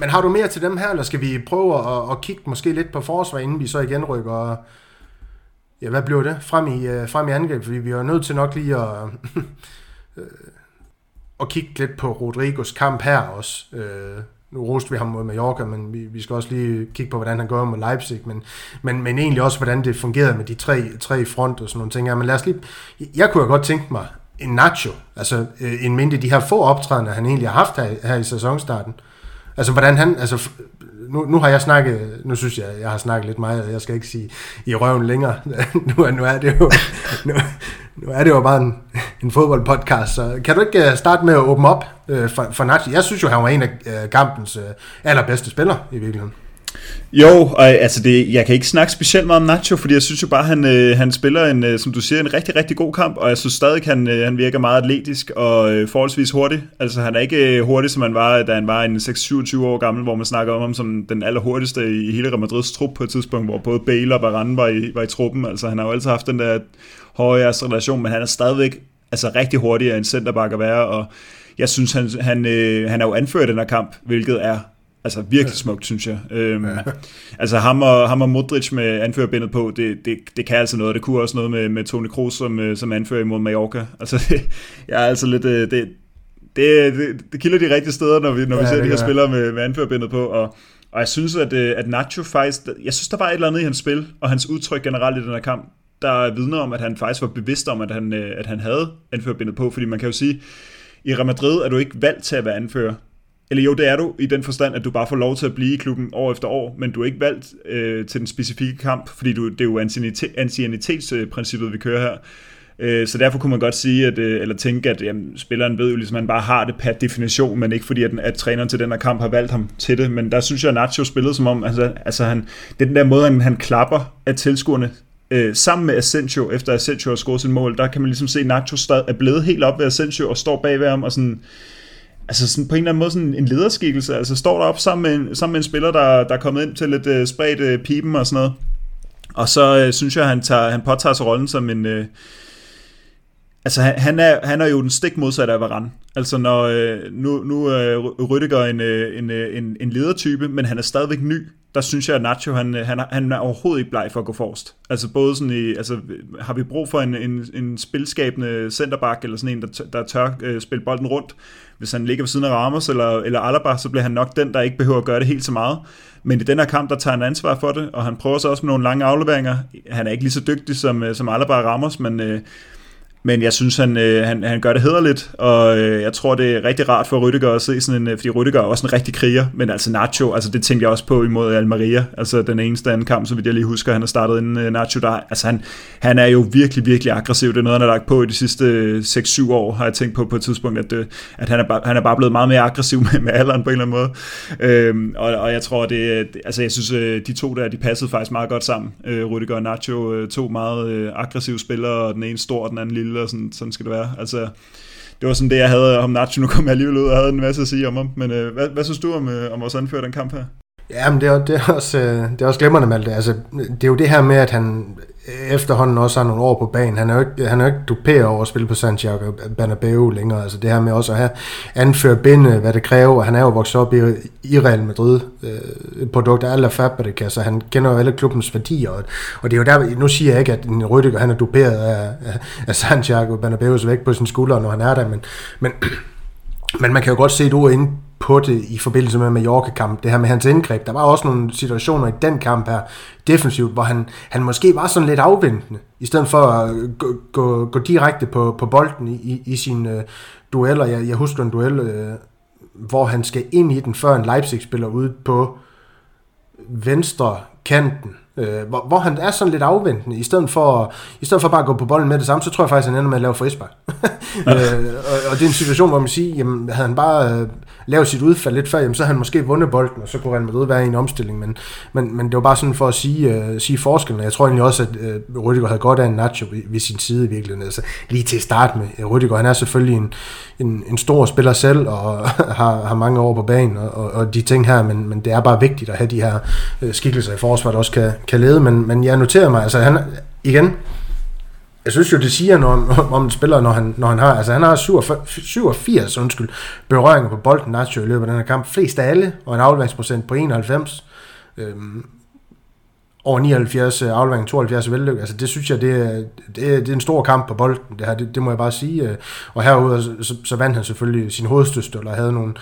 Men har du mere til dem her, eller skal vi prøve at, at kigge måske lidt på forsvar, inden vi så igen rykker ja, hvad blev det? Frem i, uh, frem i angreb, fordi vi er nødt til nok lige at, uh, at kigge lidt på Rodrigos kamp her også. Uh, nu roste vi ham mod Mallorca, men vi, vi skal også lige kigge på, hvordan han gør mod Leipzig, men, men, men egentlig også, hvordan det fungerede med de tre, tre front og sådan nogle ting. Ja, men lad os lige, jeg kunne jo godt tænke mig en Nacho, altså øh, en mindre de her få optrædende, han egentlig har haft her, her i sæsonstarten. Altså hvordan han, altså nu, nu har jeg snakket, nu synes jeg, jeg har snakket lidt meget, jeg skal ikke sige i røven længere. nu, nu er det jo, nu, nu er det jo bare en, en fodboldpodcast, så kan du ikke øh, starte med at åbne op øh, for, for Nacho? Jeg synes jo, han var en af øh, kampens øh, allerbedste spillere i virkeligheden. Jo, og altså det, jeg kan ikke snakke specielt meget om Nacho, fordi jeg synes jo bare, han, øh, han spiller en, øh, som du siger, en rigtig, rigtig god kamp, og jeg synes stadig, han, øh, han virker meget atletisk og øh, forholdsvis hurtig. Altså han er ikke øh, hurtig, som han var, da han var en 6-27 år gammel, hvor man snakker om ham som den allerhurtigste i hele Real Madrids trup på et tidspunkt, hvor både Bale og Varane var i, var i truppen. Altså han har jo altid haft den der høje relation, men han er stadigvæk altså, rigtig hurtigere end centerback at være, og jeg synes, han, han, øh, han er jo anført den her kamp, hvilket er Altså virkelig smukt, synes jeg. Øhm, ja. Altså ham og, ham og Modric med anførerbindet på, det, det, det kan altså noget. Det kunne også noget med, med Toni Kroos som, øh, som anfører imod Mallorca. Altså det, jeg er altså lidt... Øh, det, det, det, det kilder de rigtige steder, når vi, når ja, vi ser de her spillere med, med anførerbindet på, og, og jeg synes, at, øh, at Nacho faktisk... Jeg synes, der var et eller andet i hans spil, og hans udtryk generelt i den her kamp, der vidner om, at han faktisk var bevidst om, at han, at han havde anførerbindet på, fordi man kan jo sige, i Real Madrid er du ikke valgt til at være anfører. Eller jo, det er du i den forstand, at du bare får lov til at blive i klubben år efter år, men du er ikke valgt øh, til den specifikke kamp, fordi du, det er jo ancienitetsprincippet, vi kører her. Øh, så derfor kunne man godt sige, at, øh, eller tænke, at jamen, spilleren ved jo ligesom, at han bare har det per definition, men ikke fordi, at, at træneren til den her kamp har valgt ham til det. Men der synes jeg, at Nacho spillede som om, altså, altså han, det er den der måde, han, han klapper af tilskuerne øh, sammen med Asensio, efter Asensio har scoret sin mål, der kan man ligesom se, at Nacho er blevet helt op ved Asensio og står bag ved ham og sådan altså sådan på en eller anden måde sådan en lederskikkelse, altså står der op sammen med en, sammen med en spiller, der, der er kommet ind til lidt uh, spredt uh, pipen og sådan noget. Og så uh, synes jeg, han, tager, han påtager sig rollen som en... Uh, altså han, han, er, han er jo den stik modsatte af Varane. Altså når, uh, nu, nu uh, Rüdiger en, en, en, en ledertype, men han er stadigvæk ny der synes jeg, at Nacho, han, han, han er overhovedet ikke bleg for at gå forrest. Altså både sådan i, altså har vi brug for en, en, en spilskabende centerback, eller sådan en, der, der tør øh, spille bolden rundt. Hvis han ligger ved siden af Ramos eller, eller Alaba, så bliver han nok den, der ikke behøver at gøre det helt så meget. Men i den her kamp, der tager han ansvar for det, og han prøver så også med nogle lange afleveringer. Han er ikke lige så dygtig som, øh, som Alaba og Ramos, men Øh, men jeg synes, han, øh, han, han gør det hederligt, og øh, jeg tror, det er rigtig rart for Rydiger at se sådan en, øh, fordi Rydiger er også en rigtig kriger, men altså Nacho, altså det tænkte jeg også på imod Almeria, altså den eneste anden kamp, så vidt jeg lige husker, han har startet inden øh, Nacho, der, altså han, han er jo virkelig, virkelig aggressiv, det er noget, han har lagt på i de sidste øh, 6-7 år, har jeg tænkt på på et tidspunkt, at, øh, at han, er bare, han er bare blevet meget mere aggressiv med, med alderen på en eller anden måde, øhm, og, og jeg tror, det, øh, altså jeg synes, de to der, de passede faktisk meget godt sammen, øh, Rydiger og Nacho, to meget øh, aggressive spillere, og den ene stor, og den anden lille, og sådan, sådan skal det være. Altså, det var sådan det, jeg havde om Nacho. Nu kom jeg alligevel ud og havde en masse at sige om ham. Men øh, hvad, hvad synes du om, øh, om vores anfører den kamp her? Ja, men det er, det er, også, øh, det er også glemrende, Malte. Altså, det er jo det her med, at han øh, efterhånden også har nogle år på banen. Han er jo ikke, han er jo ikke duperet over at spille på Santiago Bernabeu længere. Altså det her med også at have anføre binde, hvad det kræver. Han er jo vokset op i, i Real Madrid. Øh, produkt af alle Fabrica, så han kender jo alle klubbens værdier. Og, og det er jo der, nu siger jeg ikke, at en Rüdiger, han er duperet af, af, af Santiago Bernabeu's væk på sin skulder, når han er der, men, men men man kan jo godt se et ord inde på det i forbindelse med Mallorca-kamp, det her med hans indgreb. Der var også nogle situationer i den kamp her, defensivt, hvor han, han måske var sådan lidt afventende, i stedet for at gå, gå, gå direkte på, på bolden i, i sine øh, dueller. Jeg, jeg husker en duel, øh, hvor han skal ind i den, før en Leipzig spiller ude på venstre kanten, øh, hvor, hvor han er sådan lidt afventende, i stedet for, i stedet for bare at gå på bolden med det samme, så tror jeg faktisk, han ender med at lave frispark. øh, og, og, det er en situation, hvor man siger, jamen, havde han bare øh, lave sit udfald lidt før, jamen, så havde han måske vundet bolden, og så kunne Real Madrid være i en omstilling, men, men, men det var bare sådan for at sige, øh, sige forskellen, jeg tror egentlig også, at øh, Rüdiger havde godt af en Nacho ved, ved sin side i virkeligheden, altså lige til start med. Øh, Rüdiger, han er selvfølgelig en, en, en stor spiller selv, og har, har mange år på banen, og, og, og de ting her, men, men det er bare vigtigt at have de her øh, skikkelser i forsvaret, der også kan, kan lede, men, men jeg noterer mig, altså han, igen, jeg synes jo, det siger noget om, om en spiller, når han, når han har, altså han har 87, 87 undskyld, berøringer på bolden, Nacho, i løbet af den her kamp. Flest af alle, og en afleveringsprocent på 91. Øhm, over 79 øh, aflevering, 72 vellykket. Altså det synes jeg, det er, det, er, det er en stor kamp på bolden, det her, det, det må jeg bare sige. Øh. Og herude, så, så vandt han selvfølgelig sin hovedstøster, eller havde nogle,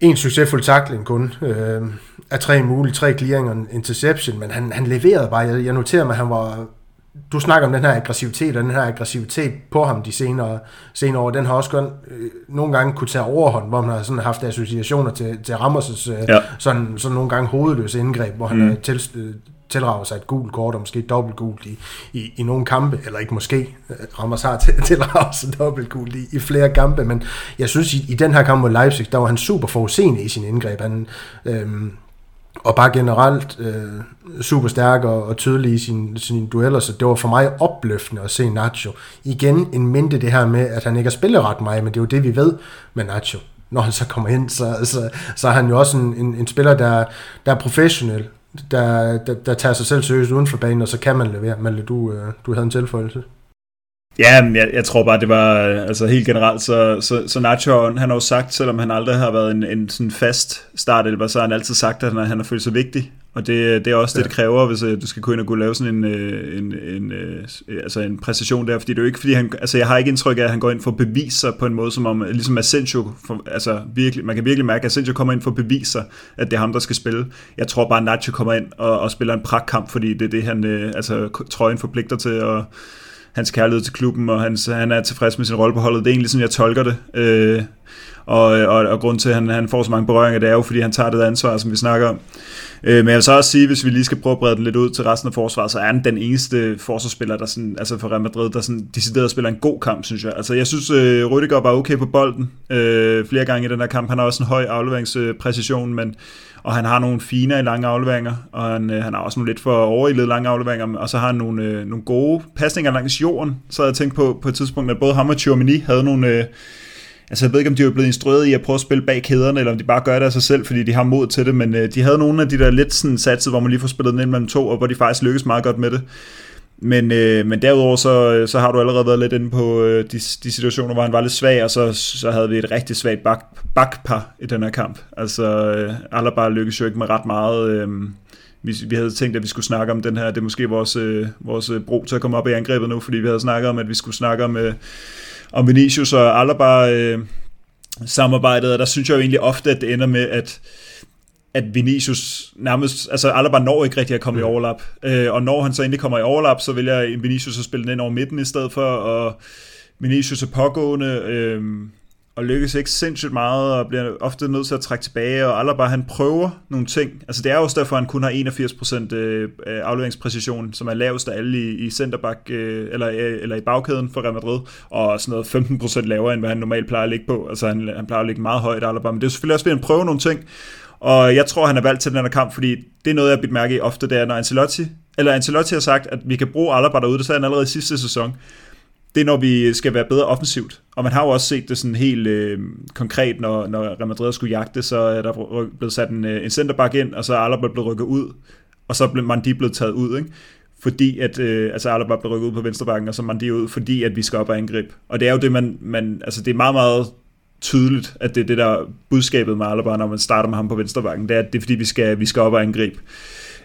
en succesfuld tackling kun, øh, af tre mulige, tre clearinger og en interception, men han, han leverede bare, jeg, jeg noterer mig, at han var, du snakker om den her aggressivitet, og den her aggressivitet på ham de senere, senere år, den har også godt, øh, nogle gange kunne tage overhånd, hvor man har sådan haft associationer til, til Ramos' øh, ja. sådan, sådan nogle gange hovedløse indgreb, hvor han mm. til, øh, tilrager sig et gult kort, og måske dobbelt gult i, i, i nogle kampe, eller ikke måske, øh, Ramos har til, sig dobbelt gult i, i flere kampe, men jeg synes, i, i den her kamp mod Leipzig, der var han super forudseende i sin indgreb. Han, øhm, og bare generelt øh, super stærk og, og tydelig i sine sin dueller, så det var for mig opløftende at se Nacho. Igen en minde det her med, at han ikke har spillet ret meget, men det er jo det, vi ved med Nacho. Når han så kommer ind, så, så, så er han jo også en, en, en spiller, der, der er professionel, der, der, der tager sig selv seriøst uden for banen, og så kan man levere. Malte, du, øh, du havde en tilføjelse. Ja, men jeg, jeg tror bare, det var altså helt generelt, så, så, så Nacho, han har jo sagt, selvom han aldrig har været en, en sådan fast startelver, så har han altid sagt, at han, han har følt sig vigtig. Og det, det er også ja. det, det kræver, hvis uh, du skal gå ind og kunne lave sådan en, en, en, uh, altså en præcision der. Fordi det er jo ikke, fordi han, altså jeg har ikke indtryk af, at han går ind for at bevise sig på en måde, som om, ligesom Asensio, for, altså virkelig, man kan virkelig mærke, at Asensio kommer ind for at bevise sig, at det er ham, der skal spille. Jeg tror bare, at Nacho kommer ind og, og spiller en pragtkamp, fordi det er det, han, altså trøjen forpligter til, og hans kærlighed til klubben, og hans, han er tilfreds med sin rolle på holdet. Det er egentlig sådan, jeg tolker det. Øh, og, og, og grund til, at han, han får så mange berøringer, det er jo, fordi han tager det ansvar, som vi snakker om. Øh, men jeg vil så også sige, hvis vi lige skal prøve at brede den lidt ud til resten af forsvaret, så er han den eneste forsvarsspiller, der sådan, altså for Real Madrid, der sådan decideret spiller en god kamp, synes jeg. Altså jeg synes, øh, Rüdiger var okay på bolden øh, flere gange i den her kamp. Han har også en høj afleveringspræcision, men og han har nogle fine i lange afleveringer, og han, øh, han har også nogle lidt for overildede lange afleveringer, og så har han nogle, øh, nogle gode pasninger langs jorden. Så havde jeg tænkt på på et tidspunkt, at både ham og Chouamini havde nogle... Øh, altså jeg ved ikke, om de er blevet instrueret i at prøve at spille bag kæderne, eller om de bare gør det af sig selv, fordi de har mod til det, men øh, de havde nogle af de der lidt sådan satset, hvor man lige får spillet den ind mellem to, og hvor de faktisk lykkes meget godt med det. Men, øh, men derudover så, så har du allerede været lidt inde på øh, de, de situationer, hvor han var lidt svag, og så, så havde vi et rigtig svagt bak, bakpar i den her kamp. Altså, øh, Alaba lykkedes jo ikke med ret meget. Øh, vi, vi havde tænkt, at vi skulle snakke om den her, det er måske vores, øh, vores øh, bro til at komme op i angrebet nu, fordi vi havde snakket om, at vi skulle snakke om, øh, om Vinicius og Alaba øh, samarbejdet, og der synes jeg jo egentlig ofte, at det ender med, at at Vinicius nærmest, altså Alaba når ikke rigtig at komme mm. i overlap, øh, og når han så endelig kommer i overlap, så vælger Vinicius at spille den ind over midten i stedet for, og Vinicius er pågående, øh, og lykkes ikke sindssygt meget, og bliver ofte nødt til at trække tilbage, og Alaba han prøver nogle ting, altså det er også derfor, han kun har 81% øh, afleveringspræcision, som er lavest af alle i, i centerback, øh, eller, øh, eller i bagkæden for Real Madrid, og sådan noget 15% lavere, end hvad han normalt plejer at ligge på, altså han, han plejer at ligge meget højt, Alaba, men det er selvfølgelig også ved at prøve nogle ting, og jeg tror, han er valgt til den her kamp, fordi det er noget, jeg har bidt mærke i ofte, det er, når Ancelotti, eller Ancelotti har sagt, at vi kan bruge Alaba derude, det sagde han allerede i sidste sæson, det er, når vi skal være bedre offensivt. Og man har jo også set det sådan helt øh, konkret, når, når Real Madrid skulle jagte, så er der blevet sat en, øh, en centerback ind, og så er Alaba blevet rykket ud, og så blev Mandi blevet taget ud, ikke? fordi at øh, altså Alaba blev rykket ud på venstrebakken, og så Mandi ud, fordi at vi skal op og angribe. Og det er jo det, man, man altså det er meget, meget tydeligt, at det er det der budskabet med Alaba, når man starter med ham på venstrebakken, det er, at det er fordi, vi skal, vi skal op og angribe.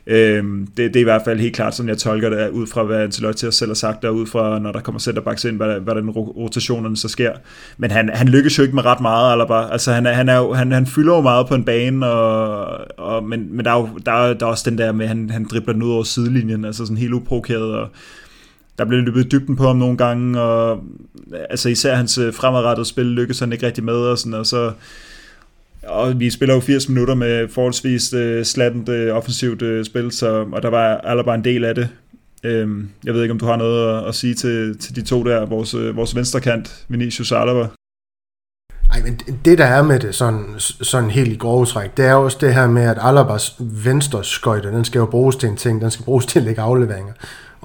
Øhm, det, det er i hvert fald helt klart, som jeg tolker det, ud fra hvad Ancelotti selv har sagt, og ud fra, når der kommer centerbacks ind, hvad, hvad den rotationerne så sker. Men han, han lykkes jo ikke med ret meget, Alaba. Altså, han, han, er jo, han, han fylder jo meget på en bane, og, og, men, men der, er jo, der, er, der er også den der med, at han, han dribler den ud over sidelinjen, altså sådan helt uprovokeret, og der blev løbet dybden på ham nogle gange, og altså især hans øh, fremadrettede spil lykkedes han ikke rigtig med, og, sådan, og så og vi spiller jo 80 minutter med forholdsvis øh, slattent øh, offensivt øh, spil, så, og der var Alaba en del af det. Øhm, jeg ved ikke, om du har noget at, at sige til, til de to der, vores, øh, vores venstrekant, Vinicius og Alaba. Ej, men det der er med det sådan, sådan helt i grove træk, det er også det her med, at Alabas venstre skøjte, den skal jo bruges til en ting, den skal bruges til at lægge afleveringer.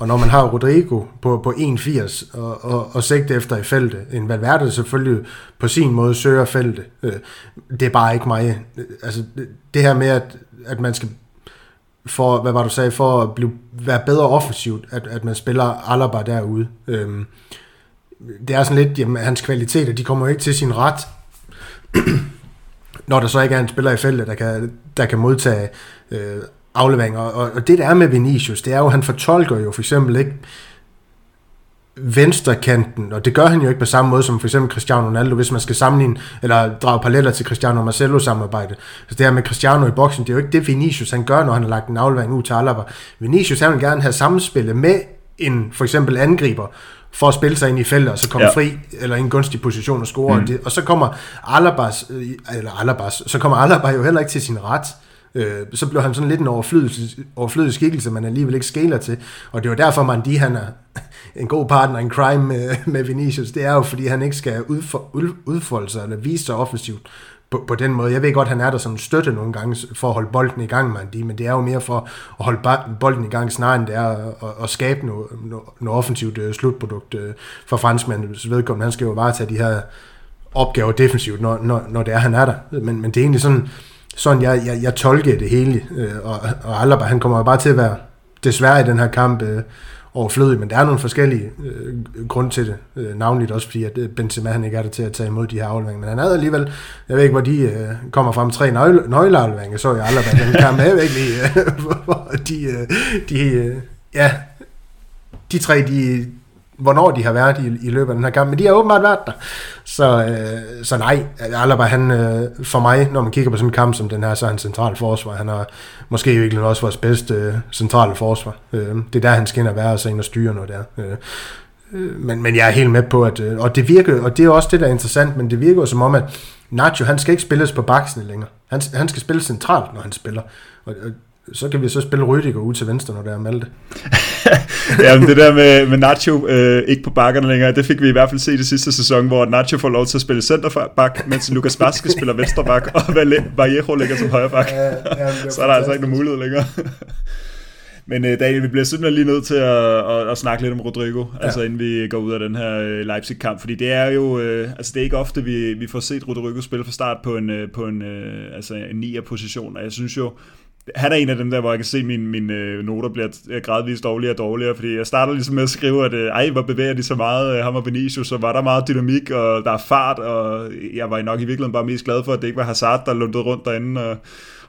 Og når man har Rodrigo på, på 1,80 og, og, og sigte efter i feltet, en Valverde selvfølgelig på sin måde søger feltet, øh, det er bare ikke mig. Altså det her med, at, at man skal for, hvad var du sagde, for at blive, være bedre offensivt, at, at man spiller Alaba derude. Øhm, det er sådan lidt, jamen, hans kvaliteter, de kommer jo ikke til sin ret, når der så ikke er en spiller i feltet, der kan, der kan modtage øh, afleveringer. Og, og det der er med Vinicius, det er jo, at han fortolker jo for eksempel ikke venstrekanten, og det gør han jo ikke på samme måde som for eksempel Cristiano Ronaldo, hvis man skal sammenligne, eller drage paralleller til Cristiano Marcelo samarbejde. Så det her med Cristiano i boksen, det er jo ikke det Vinicius han gør, når han har lagt en aflevering ud til Alaba. Vinicius han vil gerne have samspillet med en for eksempel angriber, for at spille sig ind i feltet, og så komme ja. fri, eller i en gunstig position og score. Mm. Og, det, og så kommer Alabas, øh, eller Alabas, så kommer Alaba jo heller ikke til sin ret. Øh, så blev han sådan lidt en overflødig, overflødig skikkelse, man alligevel ikke skæler til. Og det var derfor, man de han er en god partner en crime med, med Vinicius. Det er jo, fordi han ikke skal udfor, udfolde sig eller vise sig offensivt på, på den måde. Jeg ved godt, han er der som støtte nogle gange for at holde bolden i gang, man, men det er jo mere for at holde bolden i gang, snarere end det er at, at skabe noget, noget, noget offensivt uh, slutprodukt øh, for franskmændene. Vedkommende, han skal jo varetage de her opgaver defensivt, når, når, når det er, han er der. Men, men det er egentlig sådan, sådan jeg, jeg, jeg tolker det hele, øh, og, og Alaba, han kommer bare til at være desværre i den her kamp øh, overflødig, men der er nogle forskellige øh, grunde til det, øh, navnligt også fordi, at øh, Benzema han ikke er der til at tage imod de her afleveringer, men han havde alligevel, jeg ved ikke, hvor de øh, kommer frem, tre nøgle, nøgleafleveringer, så jeg aldrig den kamp, jeg ved ikke lige, øh, hvor de, øh, de øh, ja, de tre, de, hvornår de har været i, i løbet af den her kamp, men de har åbenbart været der. Så, øh, så nej, Alaba, han, øh, for mig, når man kigger på sådan en kamp som den her, så er han central forsvar. Han er måske i virkeligheden også vores bedste øh, centrale forsvar. Øh, det er der, han skal ind og være, og så ind og styre noget der. Øh, øh men, men jeg er helt med på, at øh, og det virker, og det er også det, der er interessant, men det virker jo som om, at Nacho, han skal ikke spilles på baksen længere. Han, han skal spille centralt, når han spiller. Og, og så kan vi så spille Rüdiger ud til venstre, når der er Malte. Jamen det der med, med Nacho øh, ikke på bakkerne længere, det fik vi i hvert fald set i sidste sæson, hvor Nacho får lov til at spille centerback, mens Lucas Vazquez spiller venstreback, og Vallejo ligger som højreback. Ja, ja, så er der altså ikke nogen mulighed længere. Men uh, Daniel, vi bliver simpelthen lige nødt til at, at, at snakke lidt om Rodrigo, ja. altså inden vi går ud af den her uh, Leipzig-kamp, fordi det er jo, uh, altså det er ikke ofte, vi, vi får set Rodrigo spille fra start på en, uh, på en, uh, altså en nier position, og jeg synes jo, han er en af dem der, hvor jeg kan se, at mine, mine øh, noter bliver øh, gradvist dårligere og dårligere, fordi jeg starter ligesom med at skrive, at øh, ej, hvor bevæger de så meget, ham og Vinicius, så var der meget dynamik, og der er fart, og jeg var nok i virkeligheden bare mest glad for, at det ikke var Hazard, der lundede rundt derinde, og,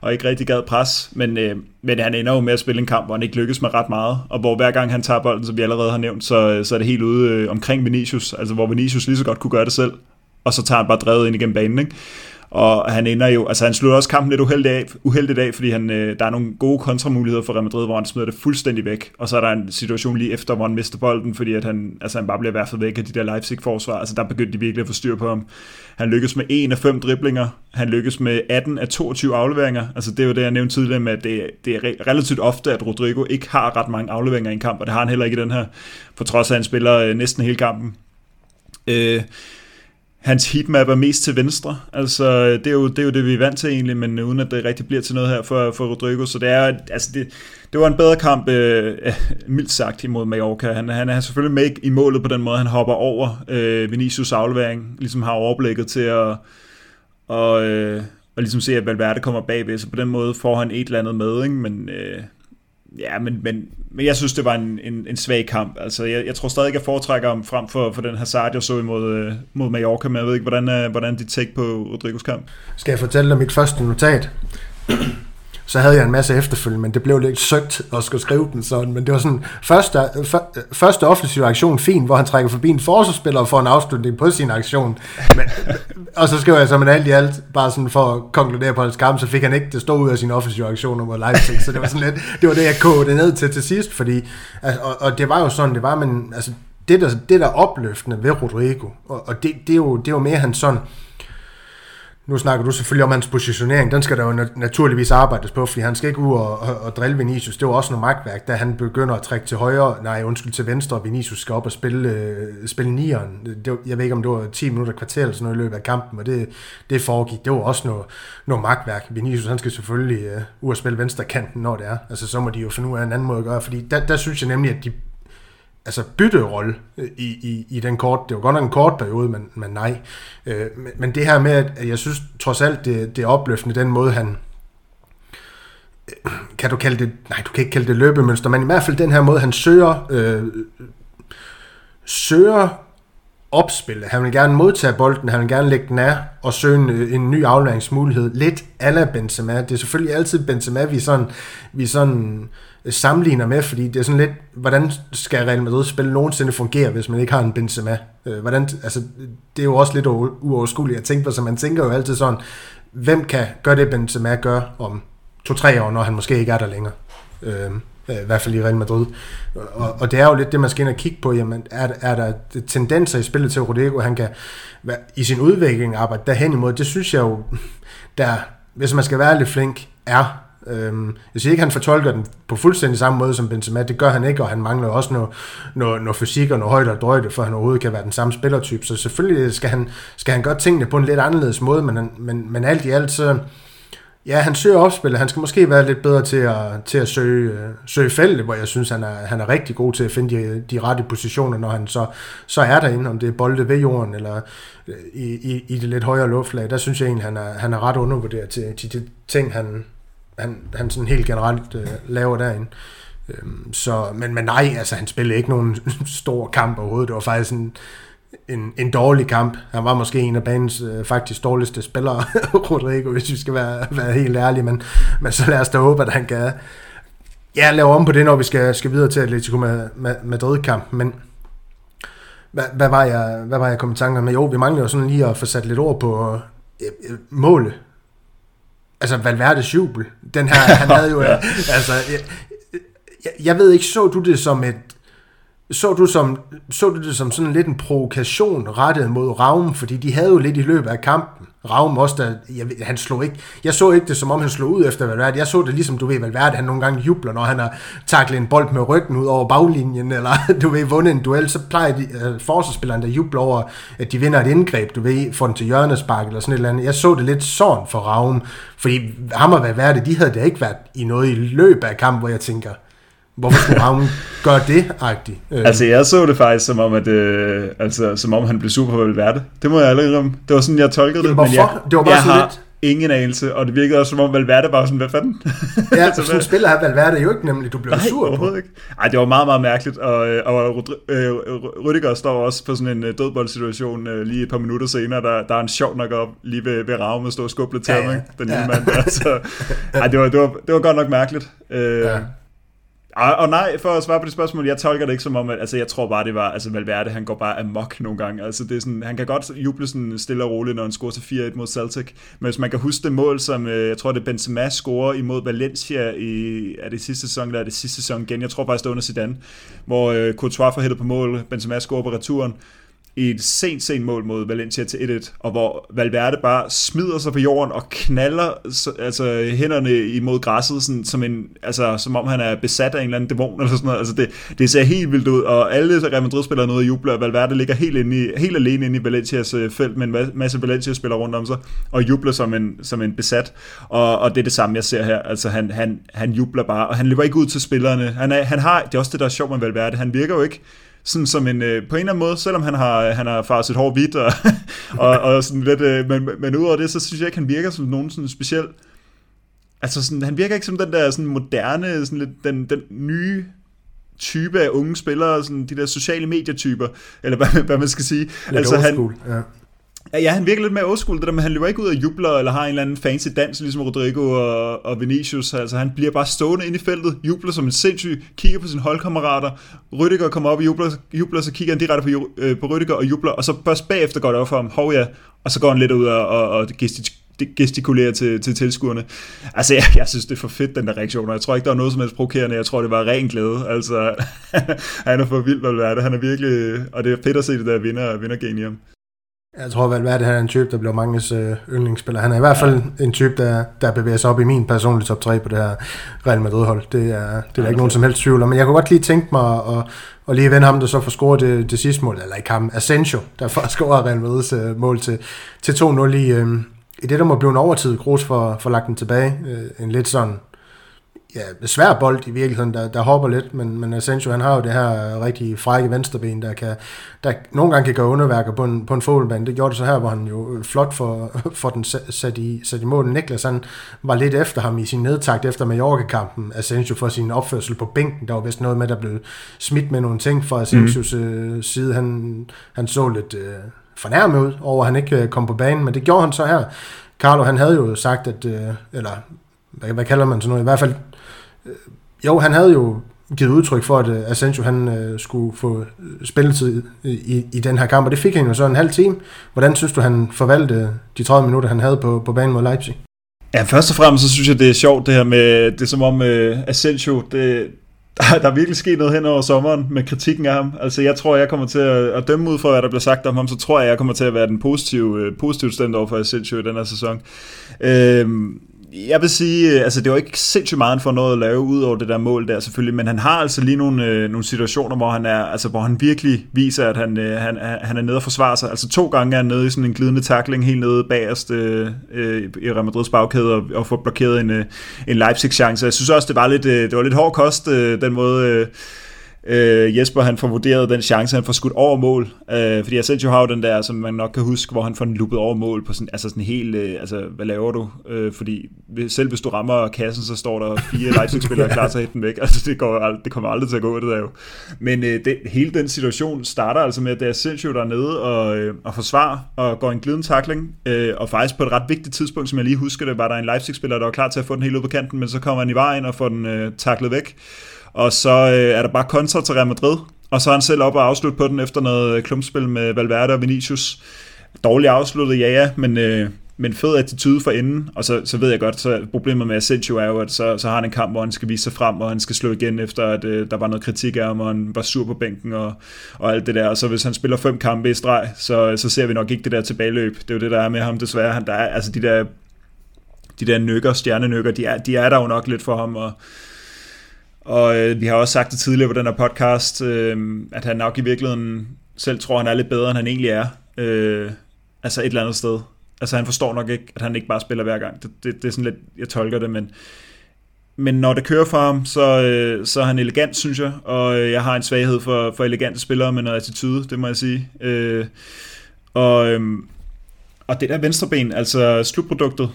og ikke rigtig gad pres, men, øh, men han ender jo med at spille en kamp, hvor han ikke lykkes med ret meget, og hvor hver gang han tager bolden, som vi allerede har nævnt, så, så er det helt ude øh, omkring Vinicius, altså hvor Vinicius lige så godt kunne gøre det selv, og så tager han bare drevet ind igennem banen, ikke? Og han ender jo, altså han slutter også kampen lidt uheldigt af, uheldigt af fordi han, øh, der er nogle gode kontramuligheder for Real Madrid, hvor han smider det fuldstændig væk, og så er der en situation lige efter, hvor han mister bolden, fordi at han, altså han bare bliver værfet væk af de der Leipzig-forsvar, altså der begyndte de virkelig at få styr på ham. Han lykkes med 1 af 5 driblinger, han lykkes med 18 af 22 afleveringer, altså det er jo det, jeg nævnte tidligere med, at det, det er relativt ofte, at Rodrigo ikke har ret mange afleveringer i en kamp, og det har han heller ikke i den her, på trods af, at han spiller øh, næsten hele kampen. Øh, hans heatmap er mest til venstre. Altså, det er, jo, det er jo det, vi er vant til egentlig, men øh, uden at det rigtig bliver til noget her for, for Rodrigo. Så det er, altså det, det var en bedre kamp, øh, mildt sagt, imod Mallorca. Han, han er selvfølgelig med i målet på den måde, han hopper over øh, Vinicius aflevering, ligesom har overblikket til at, og, øh, og ligesom se, at Valverde kommer bagved, så på den måde får han et eller andet med, ikke? men øh, Ja, men, men, men jeg synes, det var en, en, en svag kamp. Altså, jeg, jeg tror stadig, jeg foretrækker ham frem for, for den Hazard, jeg så imod øh, mod Mallorca, men jeg ved ikke, hvordan, øh, hvordan de take på Rodrigos kamp. Skal jeg fortælle dig mit første notat? Så havde jeg en masse efterfølgende, men det blev lidt søgt at skulle skrive den sådan, men det var sådan, første, første offensiv aktion, fin, hvor han trækker forbi en forsvarsspiller og får en afslutning på sin aktion. Men, og så skrev jeg så, men alt i alt, bare sådan for at konkludere på hans kamp, så fik han ikke det stå ud af sin offensiv aktion mod Leipzig, så det var sådan lidt, det var det, jeg kogede ned til til sidst, fordi, og, og, det var jo sådan, det var, men altså, det der, det der opløftende ved Rodrigo, og, og det, det, er jo, det er jo mere han sådan, nu snakker du selvfølgelig om hans positionering, den skal der jo naturligvis arbejdes på, fordi han skal ikke ud og, og, og drille Vinicius. Det var også noget magtværk, da han begynder at trække til højre, nej undskyld til venstre, og Vinicius skal op og spille, øh, spille nieren. Det, jeg ved ikke, om det var 10 minutter kvarter eller sådan noget i løbet af kampen, og det, det foregik. Det var også noget, noget magtværk. Vinicius han skal selvfølgelig øh, ud og spille venstre kanten, når det er. Altså så må de jo finde ud af en anden måde at gøre, fordi der, der synes jeg nemlig, at de altså bytterolle øh, i, i, i den kort. Det var godt nok en kort periode, men, men nej. Øh, men, men det her med, at jeg synes trods alt, det, det er opløftende, den måde han, øh, kan du kalde det, nej, du kan ikke kalde det løbemønster, men i hvert fald den her måde, han søger, øh, søger opspil. Han vil gerne modtage bolden, han vil gerne lægge den af og søge en, øh, en ny afleveringsmulighed. Lidt ala Benzema. Det er selvfølgelig altid Benzema, vi sådan, vi sådan øh, sammenligner med, fordi det er sådan lidt, hvordan skal Real Madrid spille nogensinde fungere, hvis man ikke har en Benzema? Øh, hvordan, altså, det er jo også lidt uoverskueligt at tænke på, så man tænker jo altid sådan, hvem kan gøre det, Benzema gør om to-tre år, når han måske ikke er der længere? Øh, Øh, i hvert fald i Real Madrid. Og, og det er jo lidt det, man skal ind og kigge på. Jamen, er, er der tendenser i spillet til Rodrigo, han kan i sin udvikling arbejde derhen imod? Det synes jeg jo, der, hvis man skal være lidt flink, er Øhm, jeg siger ikke, at han fortolker den på fuldstændig samme måde som Benzema, det gør han ikke, og han mangler også noget, noget, noget fysik og noget højde og drøjde, for han overhovedet kan være den samme spillertype, så selvfølgelig skal han, skal han gøre tingene på en lidt anderledes måde, men, men, men alt i alt, så ja, han søger opspillet, han skal måske være lidt bedre til at, til at søge, øh, søge feltet, hvor jeg synes, han er, han er rigtig god til at finde de, de rette positioner, når han så, så er derinde, om det er bolde ved jorden, eller øh, i, i, i det lidt højere luftlag, der synes jeg egentlig, han er, han er ret undervurderet til, til de ting, han, han, han sådan helt generelt øh, laver derinde. Øhm, så, men, men nej, altså han spillede ikke nogen stor kamp overhovedet. Det var faktisk en, en, en dårlig kamp. Han var måske en af banens øh, faktisk dårligste spillere, Rodrigo, hvis vi skal være, være helt ærlige. Men, men så lad os da håbe, at han kan ja, lave om på det, når vi skal, skal videre til Atletico Madrid-kamp. Men hvad, hvad, var jeg, hvad var jeg kommet i tanke om? Jo, vi mangler jo sådan lige at få sat lidt ord på øh, målet altså Valverdes jubel. Den her, han havde jo, ja. altså, jeg, jeg, jeg ved ikke, så du det som et, så du, som, så du det som sådan lidt en provokation rettet mod Raum, fordi de havde jo lidt i løbet af kampen Raum også, der, jeg, han slog ikke, jeg så ikke det, som om han slog ud efter Valverde. Jeg så det ligesom, du ved, Valverde, han nogle gange jubler, når han har taklet en bold med ryggen ud over baglinjen, eller du ved, vundet en duel, så plejer de, øh, uh, forsvarsspilleren, der jubler over, at de vinder et indgreb, du ved, får den til hjørnespark, eller sådan et eller andet. Jeg så det lidt sådan for Raum, fordi ham og Valverde, de havde da ikke været i noget i løbet af kampen, hvor jeg tænker, Hvorfor skulle han gøre det, agtigt? Øh. Altså, jeg så det faktisk som om, at, øh, altså, som om han blev super Valverde. Det må jeg aldrig om. Det var sådan, jeg tolkede det. Hvorfor? Men jeg, det var bare jeg sådan har lidt... ingen anelse, og det virkede også som om Valverde var sådan, hvad fanden? ja, altså, sådan spiller her Valverde jo ikke nemlig, du blev Nej, sur på. ikke. Ej, det var meget, meget mærkeligt, og, øh, og øh, Rüdiger står også på sådan en øh, dødboldsituation lige et par minutter senere, der, der er en sjov nok op lige ved, ved Ravme og stå og skubbe til ja, ham, ikke? den lille ja. mand der. Så, ej, det var, det, var, det var godt nok mærkeligt. ja. Og, og nej, for at svare på det spørgsmål, jeg tolker det ikke som om, at altså, jeg tror bare, det var, altså Valverde, han går bare amok nogle gange. Altså, det er sådan, han kan godt juble sådan stille og roligt, når han scorer til 4-1 mod Celtic. Men hvis man kan huske det mål, som øh, jeg tror, det er Benzema scorer imod Valencia i, er det sidste sæson, eller er det sidste sæson igen? Jeg tror faktisk, det er under Zidane, hvor øh, Courtois får hættet på mål, Benzema scorer på returen i et sent, sent mål mod Valencia til 1-1, og hvor Valverde bare smider sig på jorden og knaller altså, hænderne imod græsset, sådan, som, en, altså, som om han er besat af en eller anden dæmon, eller sådan noget. Altså, det, det ser helt vildt ud, og alle Real Madrid-spillere noget jubler, og Valverde ligger helt, inde i, helt alene inde i Valencias øh, felt, med en masse Valencia-spillere rundt om sig, og jubler som en, som en besat. Og, og det er det samme, jeg ser her. Altså, han, han, han jubler bare, og han løber ikke ud til spillerne. Han, er, han har, det er også det, der er sjovt med Valverde, han virker jo ikke sådan som en, øh, på en eller anden måde, selvom han har, han har farvet sit hår hvidt, og, og, og sådan lidt, øh, men, men udover det, så synes jeg ikke, han virker som nogen sådan speciel, altså sådan, han virker ikke som den der sådan moderne, sådan lidt, den, den nye type af unge spillere, sådan de der sociale medietyper, eller hvad, hvad man skal sige. Lidt altså, han, ja. Ja, han virker lidt mere old det der med, han løber ikke ud og jubler, eller har en eller anden fancy dans, ligesom Rodrigo og, og Vinicius. Altså, han bliver bare stående inde i feltet, jubler som en sindssyg, kigger på sine holdkammerater. Rydiger kommer op og jubler, jubler så kigger han direkte på, øh, på Rydiger og jubler, og så først bagefter går det op for ham, hov ja, og så går han lidt ud og, og, og gestikulerer til, til tilskuerne. Altså, jeg, jeg synes, det er for fedt, den der reaktion, og jeg tror ikke, der var noget som helst provokerende. Jeg tror, det var ren glæde. Altså, han er for vild, hvad det er. Han er virkelig, og det er fedt at se det der vinder, vinder genium. Jeg tror at han er en type, der bliver manges øh, yndlingsspiller. Han er i hvert fald ja. en type, der, der bevæger sig op i min personlige top 3 på det her Real Madrid-hold. Det er, det er der ikke nogen som helst tvivl om. Men jeg kunne godt lige tænke mig at, at lige vende ham, der så får scoret det, det sidste mål, eller ikke ham, Asensio, der får scoret Real Madrids øh, mål til, til 2-0 i, øh, i det, der må blive en overtid. Kroos for, for lagt den tilbage. Øh, en lidt sådan ja, svær bold i virkeligheden, der, der hopper lidt, men, men Asensio, han har jo det her rigtig frække venstreben, der, kan, der nogle gange kan gøre underværker på en, på en fodboldbane. Det gjorde det så her, hvor han jo flot for, for den sat i, sat i mål. Niklas, han var lidt efter ham i sin nedtakt efter Mallorca-kampen, Asensio for sin opførsel på bænken. Der var vist noget med, der blev smidt med nogle ting fra Asensios mm. side. Han, han så lidt øh, fornærmet ud over, at han ikke øh, kom på banen, men det gjorde han så her. Carlo, han havde jo sagt, at, øh, eller hvad, hvad kalder man sådan noget, i hvert fald Øh, Øh, jo, han havde jo givet udtryk for, at øh, Asensio han øh, skulle få øh, spilletid i, i den her kamp, og det fik han jo så en halv time. Hvordan synes du, han forvalgte de 30 minutter, han havde på, på banen mod Leipzig? Ja, først og fremmest så synes jeg, det er sjovt det her med, det er som om øh, Asensio, det, der, der er virkelig sket noget hen over sommeren med kritikken af ham. Altså jeg tror, jeg kommer til at, at dømme ud fra, hvad der bliver sagt om ham, så tror jeg, jeg kommer til at være den positive, positive stemt over for Asensio i den her sæson. Øh, jeg vil sige, øh, altså det var ikke sindssygt meget, han får noget at lave ud over det der mål der selvfølgelig, men han har altså lige nogle, øh, nogle situationer, hvor han er, altså hvor han virkelig viser, at han, øh, han, han er nede og forsvarer sig. Altså to gange er han nede i sådan en glidende tackling helt nede bagerst øh, øh i Real Madrids bagkæde og, og får blokeret en, øh, en Leipzig-chance. Jeg synes også, det var lidt, det var lidt hård kost, den måde... Øh, øh, Jesper han får vurderet den chance, han får skudt over mål, øh, fordi Asensio har jo den der, som man nok kan huske, hvor han får den luppet over mål på sådan, altså sådan helt, øh, altså hvad laver du? Øh, fordi selv hvis du rammer kassen, så står der fire Leipzig-spillere klar til at hætte den væk, altså det, går, ald- det kommer aldrig til at gå, det der jo. Men øh, det, hele den situation starter altså med, at det er Asensio, der er nede og, øh, og forsvarer, og går en glidende tackling, øh, og faktisk på et ret vigtigt tidspunkt, som jeg lige husker det, var der en Leipzig-spiller, der var klar til at få den helt ud på kanten, men så kommer han i vejen og får den øh, taklet væk. Og så øh, er der bare kontra til Real Madrid, og så er han selv op og afslutte på den efter noget øh, klumpspil med Valverde og Vinicius. Dårligt afsluttet, ja ja, men, øh, men fed attitude for enden, og så, så ved jeg godt, så problemet med Asensio er jo, at så, så har han en kamp, hvor han skal vise sig frem, og han skal slå igen efter, at øh, der var noget kritik af ham, og han var sur på bænken og, og alt det der, og så hvis han spiller fem kampe i streg, så, så ser vi nok ikke det der tilbageløb. Det er jo det, der er med ham desværre. Han, der er, altså de der, de der nykker, stjernenykker, de er, de er der jo nok lidt for ham, og og øh, vi har også sagt det tidligere på den her podcast, øh, at han nok i virkeligheden selv tror, han er lidt bedre, end han egentlig er. Øh, altså et eller andet sted. Altså han forstår nok ikke, at han ikke bare spiller hver gang. Det, det, det er sådan lidt, jeg tolker det, men, men når det kører for ham, så, øh, så er han elegant, synes jeg. Og øh, jeg har en svaghed for, for elegante spillere med noget attitude, det må jeg sige. Øh, og, øh, og det der venstreben, altså slutproduktet,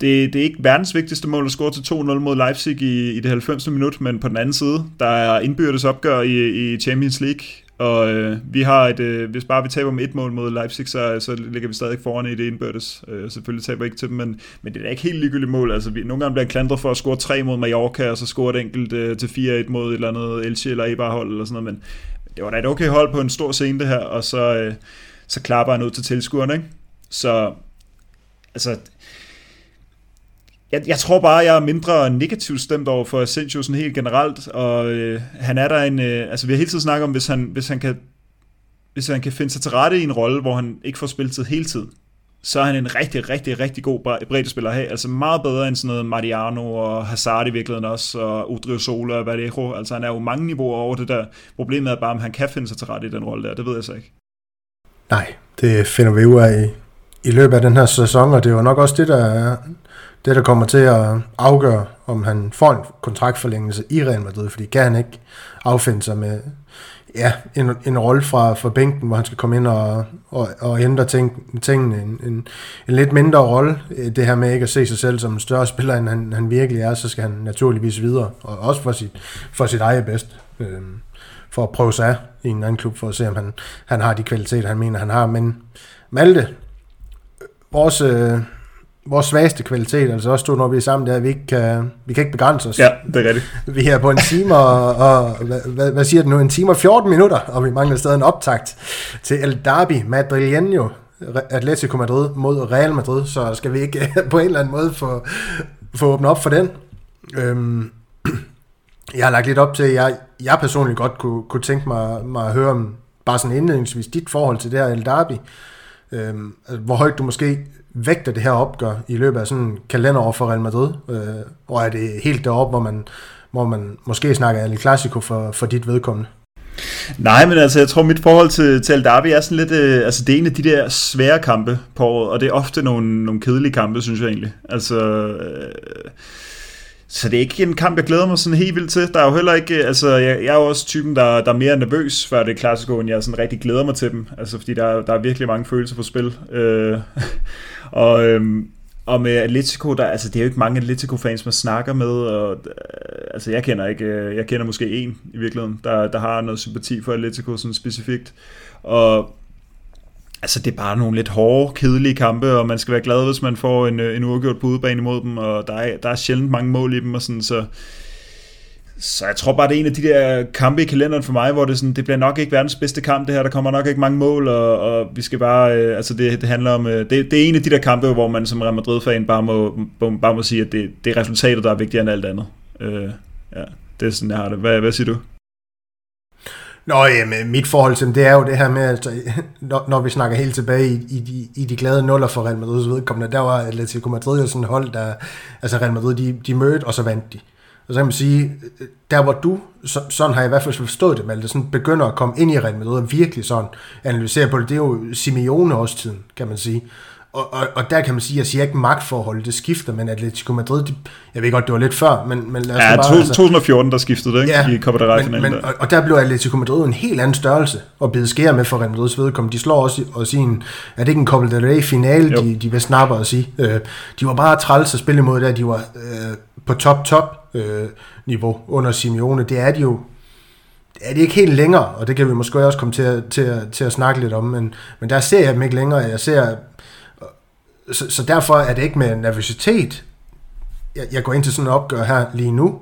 det, det er ikke verdens vigtigste mål at score til 2-0 mod Leipzig i, i det 90. minut, men på den anden side, der er indbyrdes opgør i, i Champions League, og øh, vi har et, øh, hvis bare vi taber med et mål mod Leipzig, så, så ligger vi stadig foran i det indbyrdes. Øh, selvfølgelig taber vi ikke til dem, men, men det er ikke helt ligegyldigt mål. Altså, vi, nogle gange bliver klandret for at score tre mod Mallorca, og så score et enkelt øh, til 4-1 mod et eller andet Elche eller Eberhold eller sådan noget, men det var da et okay hold på en stor scene det her, og så, øh, så klapper han ud til tilskuerne, ikke? Så altså, jeg, jeg tror bare, jeg er mindre negativt stemt over for Asensio sådan helt generelt, og øh, han er der en, øh, altså vi har hele tiden snakket om, hvis han, hvis han kan hvis han kan finde sig til rette i en rolle, hvor han ikke får spilletid hele tiden, så er han en rigtig, rigtig, rigtig god breddespiller at have. Altså meget bedre end sådan noget Mariano og Hazard i virkeligheden også, og Udrio Sola og Vallejo. Altså han er jo mange niveauer over det der. Problemet er bare, om han kan finde sig til rette i den rolle der. Det ved jeg så ikke. Nej, det finder vi ud af i, i løbet af den her sæson, og det er jo nok også det, der er det, der kommer til at afgøre, om han får en kontraktforlængelse i Real Madrid, fordi kan han ikke affinde sig med ja, en, en rolle fra, fra bænken, hvor han skal komme ind og, og, og ændre ting, tingene. En, en, en lidt mindre rolle, øh, det her med ikke at se sig selv som en større spiller, end han, han virkelig er, så skal han naturligvis videre, og også for sit, for sit eget bedst. Øh, for at prøve sig af i en anden klub, for at se, om han, han har de kvaliteter, han mener, han har. Men Malte, vores... Øh, vores svageste kvalitet, altså også når vi er sammen, der vi ikke kan, vi kan ikke begrænse os. Ja, det er rigtigt. Vi er på en time og, og hvad, hvad, siger det nu, en time og 14 minutter, og vi mangler stadig en optakt til El Derby Madrileño, Atletico Madrid mod Real Madrid, så skal vi ikke på en eller anden måde få, få åbnet op for den. Øhm, jeg har lagt lidt op til, at jeg, jeg personligt godt kunne, kunne tænke mig, mig at høre om, bare sådan indledningsvis, dit forhold til det her El Derby. Øhm, altså, hvor højt du måske vægter det her opgør i løbet af sådan en kalenderår for Real Madrid, øh, og er det helt deroppe, hvor man, hvor man måske snakker El Clasico for, for dit vedkommende? Nej, men altså, jeg tror, mit forhold til, til El Derby er sådan lidt, øh, altså det er en af de der svære kampe på året, og det er ofte nogle, nogle kedelige kampe, synes jeg egentlig. Altså, øh, så det er ikke en kamp, jeg glæder mig sådan helt vildt til. Der er jo heller ikke, øh, altså jeg, jeg er jo også typen, der, der er mere nervøs før det klassiske, end jeg sådan rigtig glæder mig til dem. Altså fordi der, der er virkelig mange følelser på spil. Øh, og, øhm, og med Atletico, der, altså det er jo ikke mange Atletico-fans, man snakker med, og øh, altså jeg kender ikke, øh, jeg kender måske en i virkeligheden, der, der har noget sympati for Atletico sådan specifikt. Og altså det er bare nogle lidt hårde, kedelige kampe, og man skal være glad, hvis man får en, øh, en uafgjort på udebane imod dem, og der er, der er sjældent mange mål i dem, og sådan, så så jeg tror bare, det er en af de der kampe i kalenderen for mig, hvor det, sådan, det bliver nok ikke verdens bedste kamp det her, der kommer nok ikke mange mål, og, og vi skal bare, øh, altså det, det handler om, øh, det, det er en af de der kampe, hvor man som Real Madrid-fan bare må, bare må sige, at det, det er resultatet, der er vigtigere end alt andet. Øh, ja, det er sådan, jeg har det. Hvad, hvad siger du? Nå, jamen, mit forhold til dem, det er jo det her med, altså, når, når vi snakker helt tilbage i, i, de, i de glade nuller for Real Madrid, så vedkommende, der var Atletico Madrid jo sådan et hold, der, altså Real Madrid, de, de mødte, og så vandt de. Og så kan man sige, der hvor du, så, sådan har jeg i hvert fald forstået det, Malte, sådan begynder at komme ind i Real Madrid og virkelig sådan analysere på det, det er jo Simeone også tiden, kan man sige og, og, og der kan man sige, jeg siger ikke magtforhold, det skifter, men Atletico Madrid, de, jeg ved godt, det var lidt før, men, men lad os ja, bare... Ja, 2014, der skiftede det, ikke? Ja, I Copa del Rey men, men, og, og, der blev Atletico Madrid en helt anden størrelse og bide skære med for Real Madrids vedkommende. De slår også, også i en, er det ikke en Copa del Rey finale, de, de vil snappe og sige. Øh, de var bare træls at spille imod der, de var øh, på top, top øh, niveau under Simeone. Det er de jo er det ikke helt længere, og det kan vi måske også komme til at, til at, til at snakke lidt om, men, men der ser jeg dem ikke længere. Jeg ser øh, så, så derfor er det ikke med nervøsitet, jeg, jeg går ind til sådan en opgør her lige nu,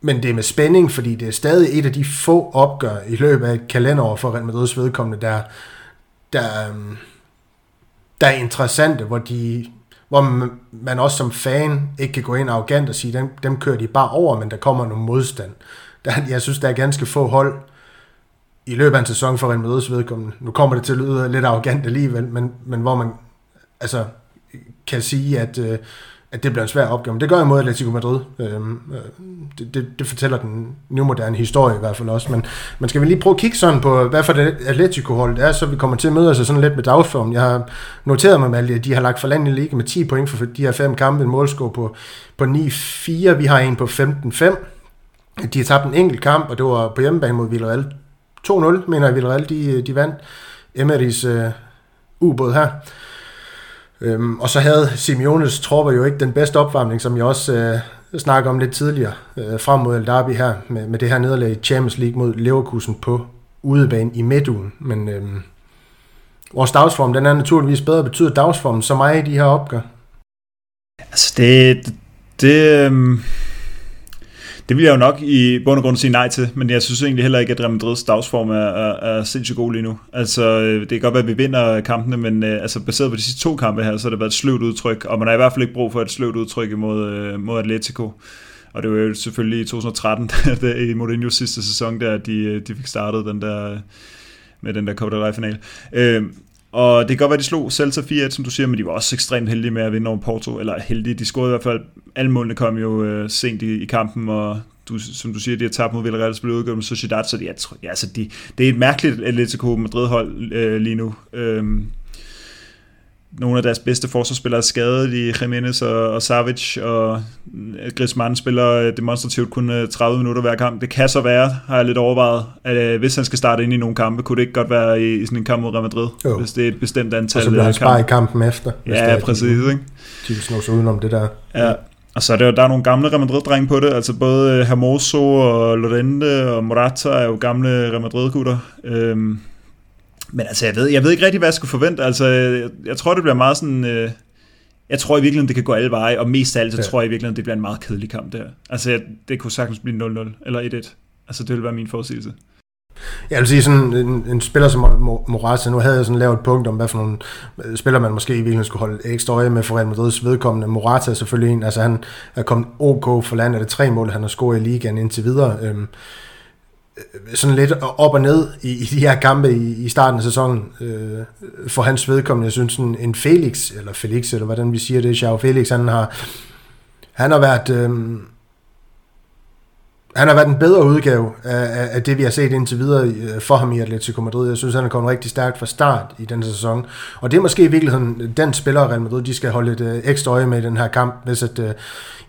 men det er med spænding, fordi det er stadig et af de få opgør i løbet af et kalenderår for Real Madrids vedkommende, der, der, øhm, der er interessante, hvor, de, hvor man, også som fan ikke kan gå ind arrogant og sige, dem, dem kører de bare over, men der kommer nogle modstand. Der, jeg synes, der er ganske få hold i løbet af en sæson for Real Madrids vedkommende. Nu kommer det til at lyde lidt arrogant alligevel, men, men hvor man altså, kan sige, at, øh, at det bliver en svær opgave. Men det gør jeg mod Atletico Madrid. Øhm, øh, det, det, det fortæller den nu moderne historie i hvert fald også. Men man skal vi lige prøve at kigge sådan på, hvad for det Atletico-hold er, så vi kommer til at møde os sådan lidt med dagsform. Jeg har noteret mig, at de har lagt for land i liga med 10 point for de her fem kampe, en målscore på, på 9-4. Vi har en på 15-5. De har tabt en enkelt kamp, og det var på hjemmebane mod Villarreal. 2-0, mener jeg, Villarreal, de, de vandt. Emerys øh, ubåd her. Øhm, og så havde Simeones tropper jo ikke den bedste opvarmning, som jeg også øh, snakkede om lidt tidligere, øh, frem mod El Derby her, med, med det her nederlag i Champions League mod Leverkusen på udebane i midtugen. Men øh, vores dagsform, den er naturligvis bedre. Betyder dagsformen så meget i de her opgør? Altså det, det, det det vil jeg jo nok i bund og grund sige nej til, men jeg synes egentlig heller ikke, at Real Madrids dagsform er, er, er sindssygt god lige nu. Altså, øh, det kan godt være, at vi vinder kampene, men øh, altså, baseret på de sidste to kampe her, så har det været et sløvt udtryk, og man har i hvert fald ikke brug for et sløvt udtryk imod, øh, mod Atletico. Og det var jo selvfølgelig i 2013, i Mourinho's sidste sæson, der de, de fik startet den der, med den der Copa del Rey-final. Øh, og det kan godt være, at de slog Celta 4 som du siger, men de var også ekstremt heldige med at vinde over Porto. Eller heldige, de scorede i hvert fald. Alle målene kom jo øh, sent i, i kampen, og du, som du siger, de har tabt mod Villarreal, så blev udgået med Sociedad, så de, jeg tror, ja, altså de, det er et mærkeligt Atletico Madrid-hold øh, lige nu. Øh, nogle af deres bedste forsvarsspillere er skadet i Jimenez og, og Savic, og Griezmann spiller øh, demonstrativt kun 30 øh, minutter hver kamp. Det kan så være, har jeg lidt overvejet, at øh, hvis han skal starte ind i nogle kampe, kunne det ikke godt være i, i sådan en kamp mod Real Madrid, jo. hvis det er et bestemt antal Og så bliver han sparet i kampen efter. Ja, det præcis. De, ikke? De vil snå sig udenom det der. Ja, og så er der, der er nogle gamle Real Madrid-drenge på det, altså både Hermoso og Lorente og Morata er jo gamle Real Madrid-gutter. Øhm, men altså, jeg ved, jeg ved ikke rigtig, hvad jeg skulle forvente. Altså, jeg, jeg tror, det bliver meget sådan... Øh, jeg tror i virkeligheden, det kan gå alle veje, og mest af alt, så ja. tror jeg i virkeligheden, det bliver en meget kedelig kamp der. Altså, jeg, det kunne sagtens blive 0-0 eller 1-1. Altså, det vil være min forudsigelse. Jeg vil sige sådan en, en spiller som Morata, nu havde jeg sådan lavet et punkt om, hvad for nogle øh, spillere man måske i virkeligheden skulle holde ekstra øje med for Real Madrids vedkommende. Morata er selvfølgelig en, altså han er kommet OK for landet, det tre mål, han har scoret i ligaen indtil videre. Øhm, Øh, sådan lidt op og ned i, i de her kampe i, i starten af sæsonen øh, for hans vedkommende. Jeg synes, en, en Felix, eller Felix, eller hvordan vi siger det, Xiao Felix, han har, han har været... Øh, han har været en bedre udgave af, af det, vi har set indtil videre øh, for ham i Atletico Madrid. Jeg synes, han er kommet rigtig stærkt fra start i den sæson. Og det er måske i virkeligheden den spiller, Real Madrid, de skal holde et øh, ekstra øje med i den her kamp, hvis at, øh,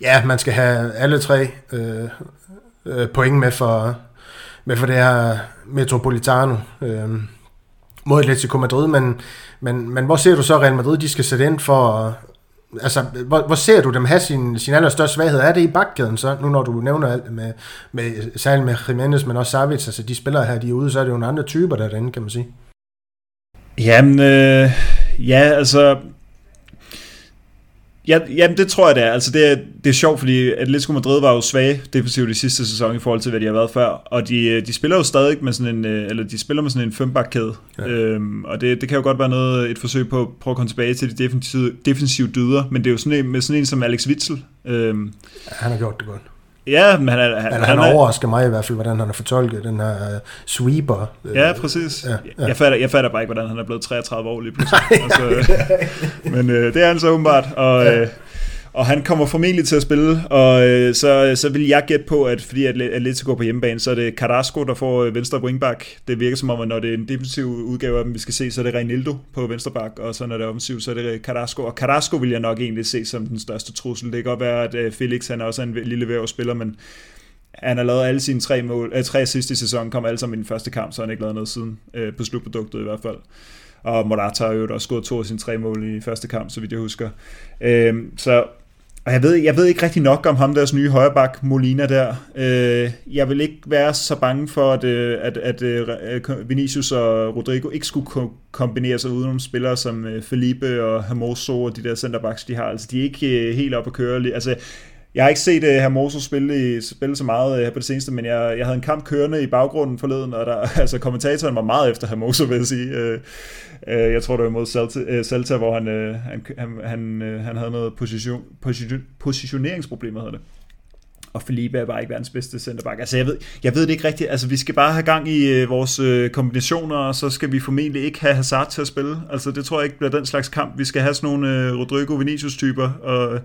ja, man skal have alle tre øh, øh, point med for, med for det her Metropolitano øh, mod Atletico Madrid. Men, men, men hvor ser du så Real Madrid, de skal sætte ind for altså, hvor, hvor ser du dem have sin, sin allerstørste svaghed? Er det i bakkæden så, nu når du nævner alt med, med særligt med Jimenez, men også Savic, altså de spillere her, de er ude, så er det jo nogle andre typer derinde, kan man sige. Jamen, øh, ja, altså, Ja, jamen det tror jeg det er. Altså det er, det er sjovt, fordi Atletico Madrid var jo svage defensivt i sidste sæson i forhold til, hvad de har været før. Og de, de spiller jo stadig med sådan en, øh, eller de spiller med sådan en fembakkæde. Ja. Øhm, og det, det kan jo godt være noget, et forsøg på at prøve at komme tilbage til de defensive, defensive dyder. Men det er jo sådan en, med sådan en som Alex Witzel. Øhm, han har gjort det godt. Ja, men han, er, han, han, han overrasker mig i hvert fald, hvordan han har fortolket den her uh, sweeper. Ja, præcis. Ja, ja. Jeg, fatter, jeg fatter bare ikke, hvordan han er blevet 33 år lige pludselig. altså, men uh, det er han så åbenbart. Og, ja. uh, og han kommer formentlig til at spille, og øh, så, så vil jeg gætte på, at fordi Atletico går på hjemmebane, så er det Carrasco, der får øh, venstre wingback. Det virker som om, at når det er en defensiv udgave af dem, vi skal se, så er det Reinildo på venstre back, og så når det er offensiv, så er det Carrasco. Og Carrasco vil jeg nok egentlig se som den største trussel. Det kan godt være, at øh, Felix han er også en lille væv spiller, men han har lavet alle sine tre, mål, øh, tre sidste sæson, kom alle sammen i den første kamp, så han har ikke lavet noget siden, øh, på slutproduktet i hvert fald. Og Morata har jo også skåret to af sine tre mål i første kamp, så vidt jeg husker. Øh, så og jeg ved, jeg ved ikke rigtig nok om ham deres nye højreback, Molina der. Øh, jeg vil ikke være så bange for, at, øh, at, at, øh, at øh, Vinicius og Rodrigo ikke skulle kombinere sig uden nogle spillere som Felipe og Hermoso og de der centerbacks, de har. Altså, de er ikke helt op at køre. Altså, jeg har ikke set øh, uh, Hermoso spille, i, spille så meget uh, her på det seneste, men jeg, jeg havde en kamp kørende i baggrunden forleden, og der, altså, kommentatoren var meget efter Hermoso, vil jeg sige. Uh, uh, jeg tror, det var mod Celta, uh, Celta hvor han, uh, han, han, han, uh, han havde noget position, position, positioneringsproblemer, hedder det. Og Felipe er bare ikke verdens bedste centerback. Altså, jeg ved, jeg ved det ikke rigtigt. Altså, vi skal bare have gang i uh, vores uh, kombinationer, og så skal vi formentlig ikke have Hazard til at spille. Altså, det tror jeg ikke bliver den slags kamp. Vi skal have sådan nogle uh, Rodrigo Vinicius-typer, og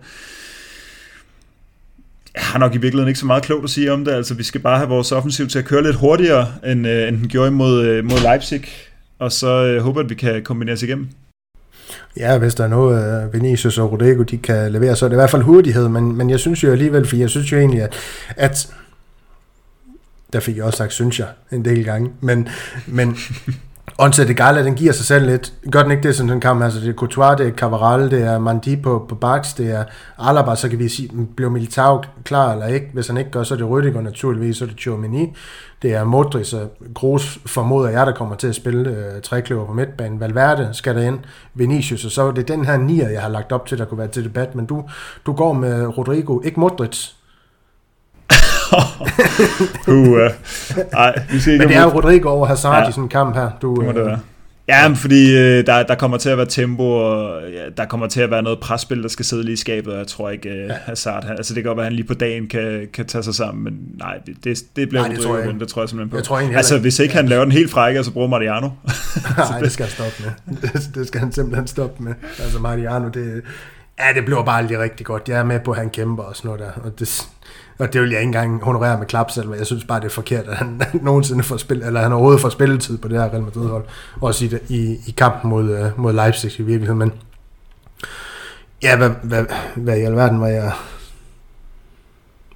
jeg har nok i virkeligheden ikke så meget klogt at sige om det. Altså, vi skal bare have vores offensiv til at køre lidt hurtigere, end, øh, end den gjorde mod, øh, mod Leipzig. Og så øh, håber at vi kan kombinere os igennem. Ja, hvis der er noget, øh, Vinicius og Rodrigo de kan levere, så er det i hvert fald hurtighed. Men, men jeg synes jo alligevel, for jeg synes jo egentlig, at, at der fik jeg også sagt, synes jeg, en del gange. Men, men Onset de Gala, den giver sig selv lidt. Gør den ikke det sådan en kamp? Altså, det er Courtois, det er Cavaral, det er Mandi på, på Bax, det er Alaba, så kan vi sige, bliver Militao klar eller ikke? Hvis han ikke gør, så er det Rüdiger naturligvis, så er det Tchouameni, det er Modric, så Gros formoder jeg, der kommer til at spille øh, trækløver på midtbanen. Valverde skal der ind, Vinicius, og så er det den her nier, jeg har lagt op til, der kunne være til debat, men du, du går med Rodrigo, ikke Modric, uh, ej, vi skal ikke Men det er jo Rodrigo over Hazard ja. i sådan en kamp her. Du, det må det øh, være. Ja, men fordi øh, der, der kommer til at være tempo, og ja, der kommer til at være noget presspil, der skal sidde lige i skabet, og jeg tror ikke, øh, ja. Hazard, altså det kan godt være, at han lige på dagen kan, kan tage sig sammen, men nej, det, det bliver nej, det tror, jeg, det tror jeg simpelthen på. Jeg tror altså hvis ikke han laver den helt frække, så bruger Mariano. nej, det skal han stoppe med. Det, det skal han simpelthen stoppe med. Altså Mariano, det, ja, det bliver bare aldrig rigtig godt. Jeg er med på, at han kæmper og sådan noget der, og det, og det vil jeg ikke engang honorere med klapsalver. Jeg synes bare, det er forkert, at han nogensinde får spil, eller han overhovedet får spilletid på det her Real Madrid-hold. Også i, i, i kampen mod, uh, mod Leipzig i virkeligheden. Men ja, hvad, hvad, hvad i alverden var jeg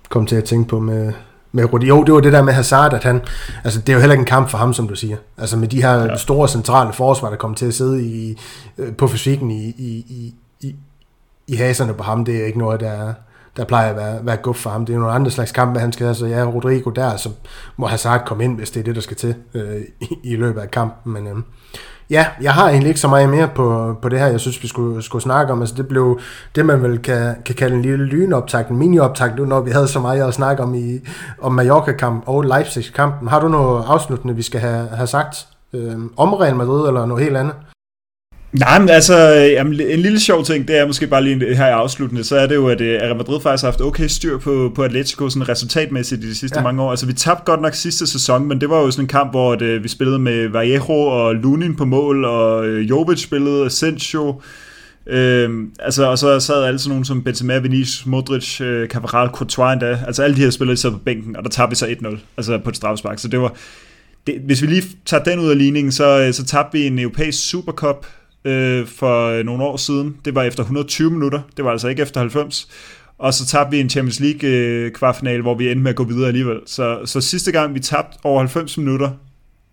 kom til at tænke på med, med Rudi. Jo, det var det der med Hazard, at han, altså det er jo heller ikke en kamp for ham, som du siger. Altså med de her ja. store centrale forsvar, der kommer til at sidde i, øh, på fysikken i, i, i, i, i haserne på ham, det er ikke noget, der er, der plejer at være, være guf for ham. Det er nogle andre slags kampe, han skal have, så ja, Rodrigo der, så må Hazard komme ind, hvis det er det, der skal til øh, i, i løbet af kampen. Men øh, ja, jeg har egentlig ikke så meget mere på, på det her, jeg synes, vi skulle, skulle snakke om. Altså, det blev det, man vel kan, kan kalde en lille lynoptag, en mini-optag, nu når vi havde så meget at snakke om i om Mallorca-kamp og Leipzig-kampen. Har du noget afsluttende, vi skal have, have sagt øh, om Real Madrid, eller noget helt andet? Nej, men altså, jamen, en lille sjov ting, det er måske bare lige her i afsluttende, så er det jo, at øh, Real Madrid faktisk har haft okay styr på, på Atletico sådan resultatmæssigt i de sidste ja. mange år. Altså, vi tabte godt nok sidste sæson, men det var jo sådan en kamp, hvor det, øh, vi spillede med Vallejo og Lunin på mål, og øh, Jovic spillede, Asensio, Øhm, altså, og så sad alle sådan nogle som Benzema, Vinicius, Modric, øh, Cavaral, Courtois endda. Altså alle de her spillere sad på bænken, og der tabte vi så 1-0, altså på et strafspark. Så det var, det, hvis vi lige tager den ud af ligningen, så, så tabte vi en europæisk Supercup øh, for nogle år siden. Det var efter 120 minutter, det var altså ikke efter 90. Og så tabte vi en Champions League øh, kvartfinale, hvor vi endte med at gå videre alligevel. Så, så sidste gang vi tabte over 90 minutter,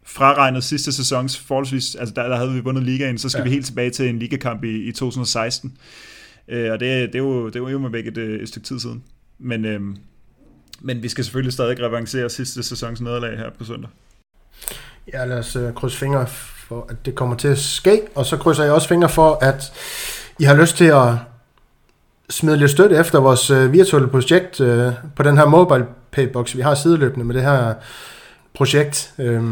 fraregnet sidste sæsons forholdsvis, altså der, der havde vi vundet ligaen, så skal ja. vi helt tilbage til en ligakamp i, i 2016. Øh, og det, det, er jo, det er jo med væk et, øh, et stykke tid siden. Men, øh, men vi skal selvfølgelig stadig revancere sidste sæsons nederlag her på søndag. Ja, lad os uh, krydse fingre for, at det kommer til at ske, og så krydser jeg også fingre for, at I har lyst til at smide lidt støtte efter vores øh, virtuelle projekt øh, på den her mobile paybox, vi har sideløbende med det her projekt. Øh,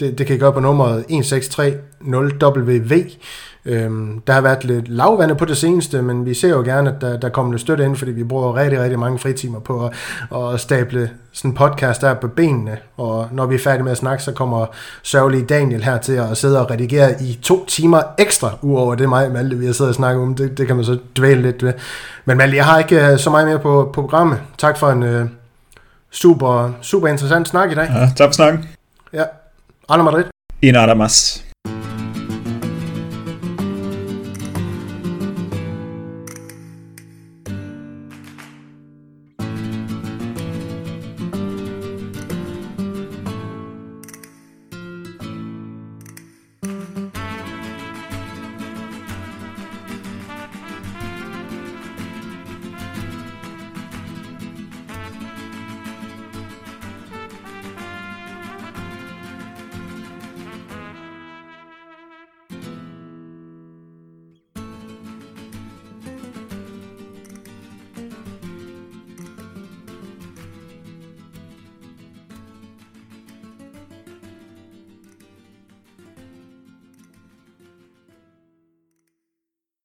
det, det kan I gøre på nummeret 1630WV. Øhm, der har været lidt lavvande på det seneste, men vi ser jo gerne, at der, der kommer lidt støtte ind, fordi vi bruger rigtig, rigtig mange fritimer på at, at stable sådan en podcast der på benene. Og når vi er færdige med at snakke, så kommer sørgelige Daniel her til at sidde og redigere i to timer ekstra, uover det mig, Malte, vi har siddet og snakket om. Det, det kan man så dvæle lidt ved. Men Malte, jeg har ikke øh, så meget mere på, på programmet. Tak for en uh, super, super interessant snak i dag. Ja, tak for snakken. Ja. Alla Madrid. Y nada más.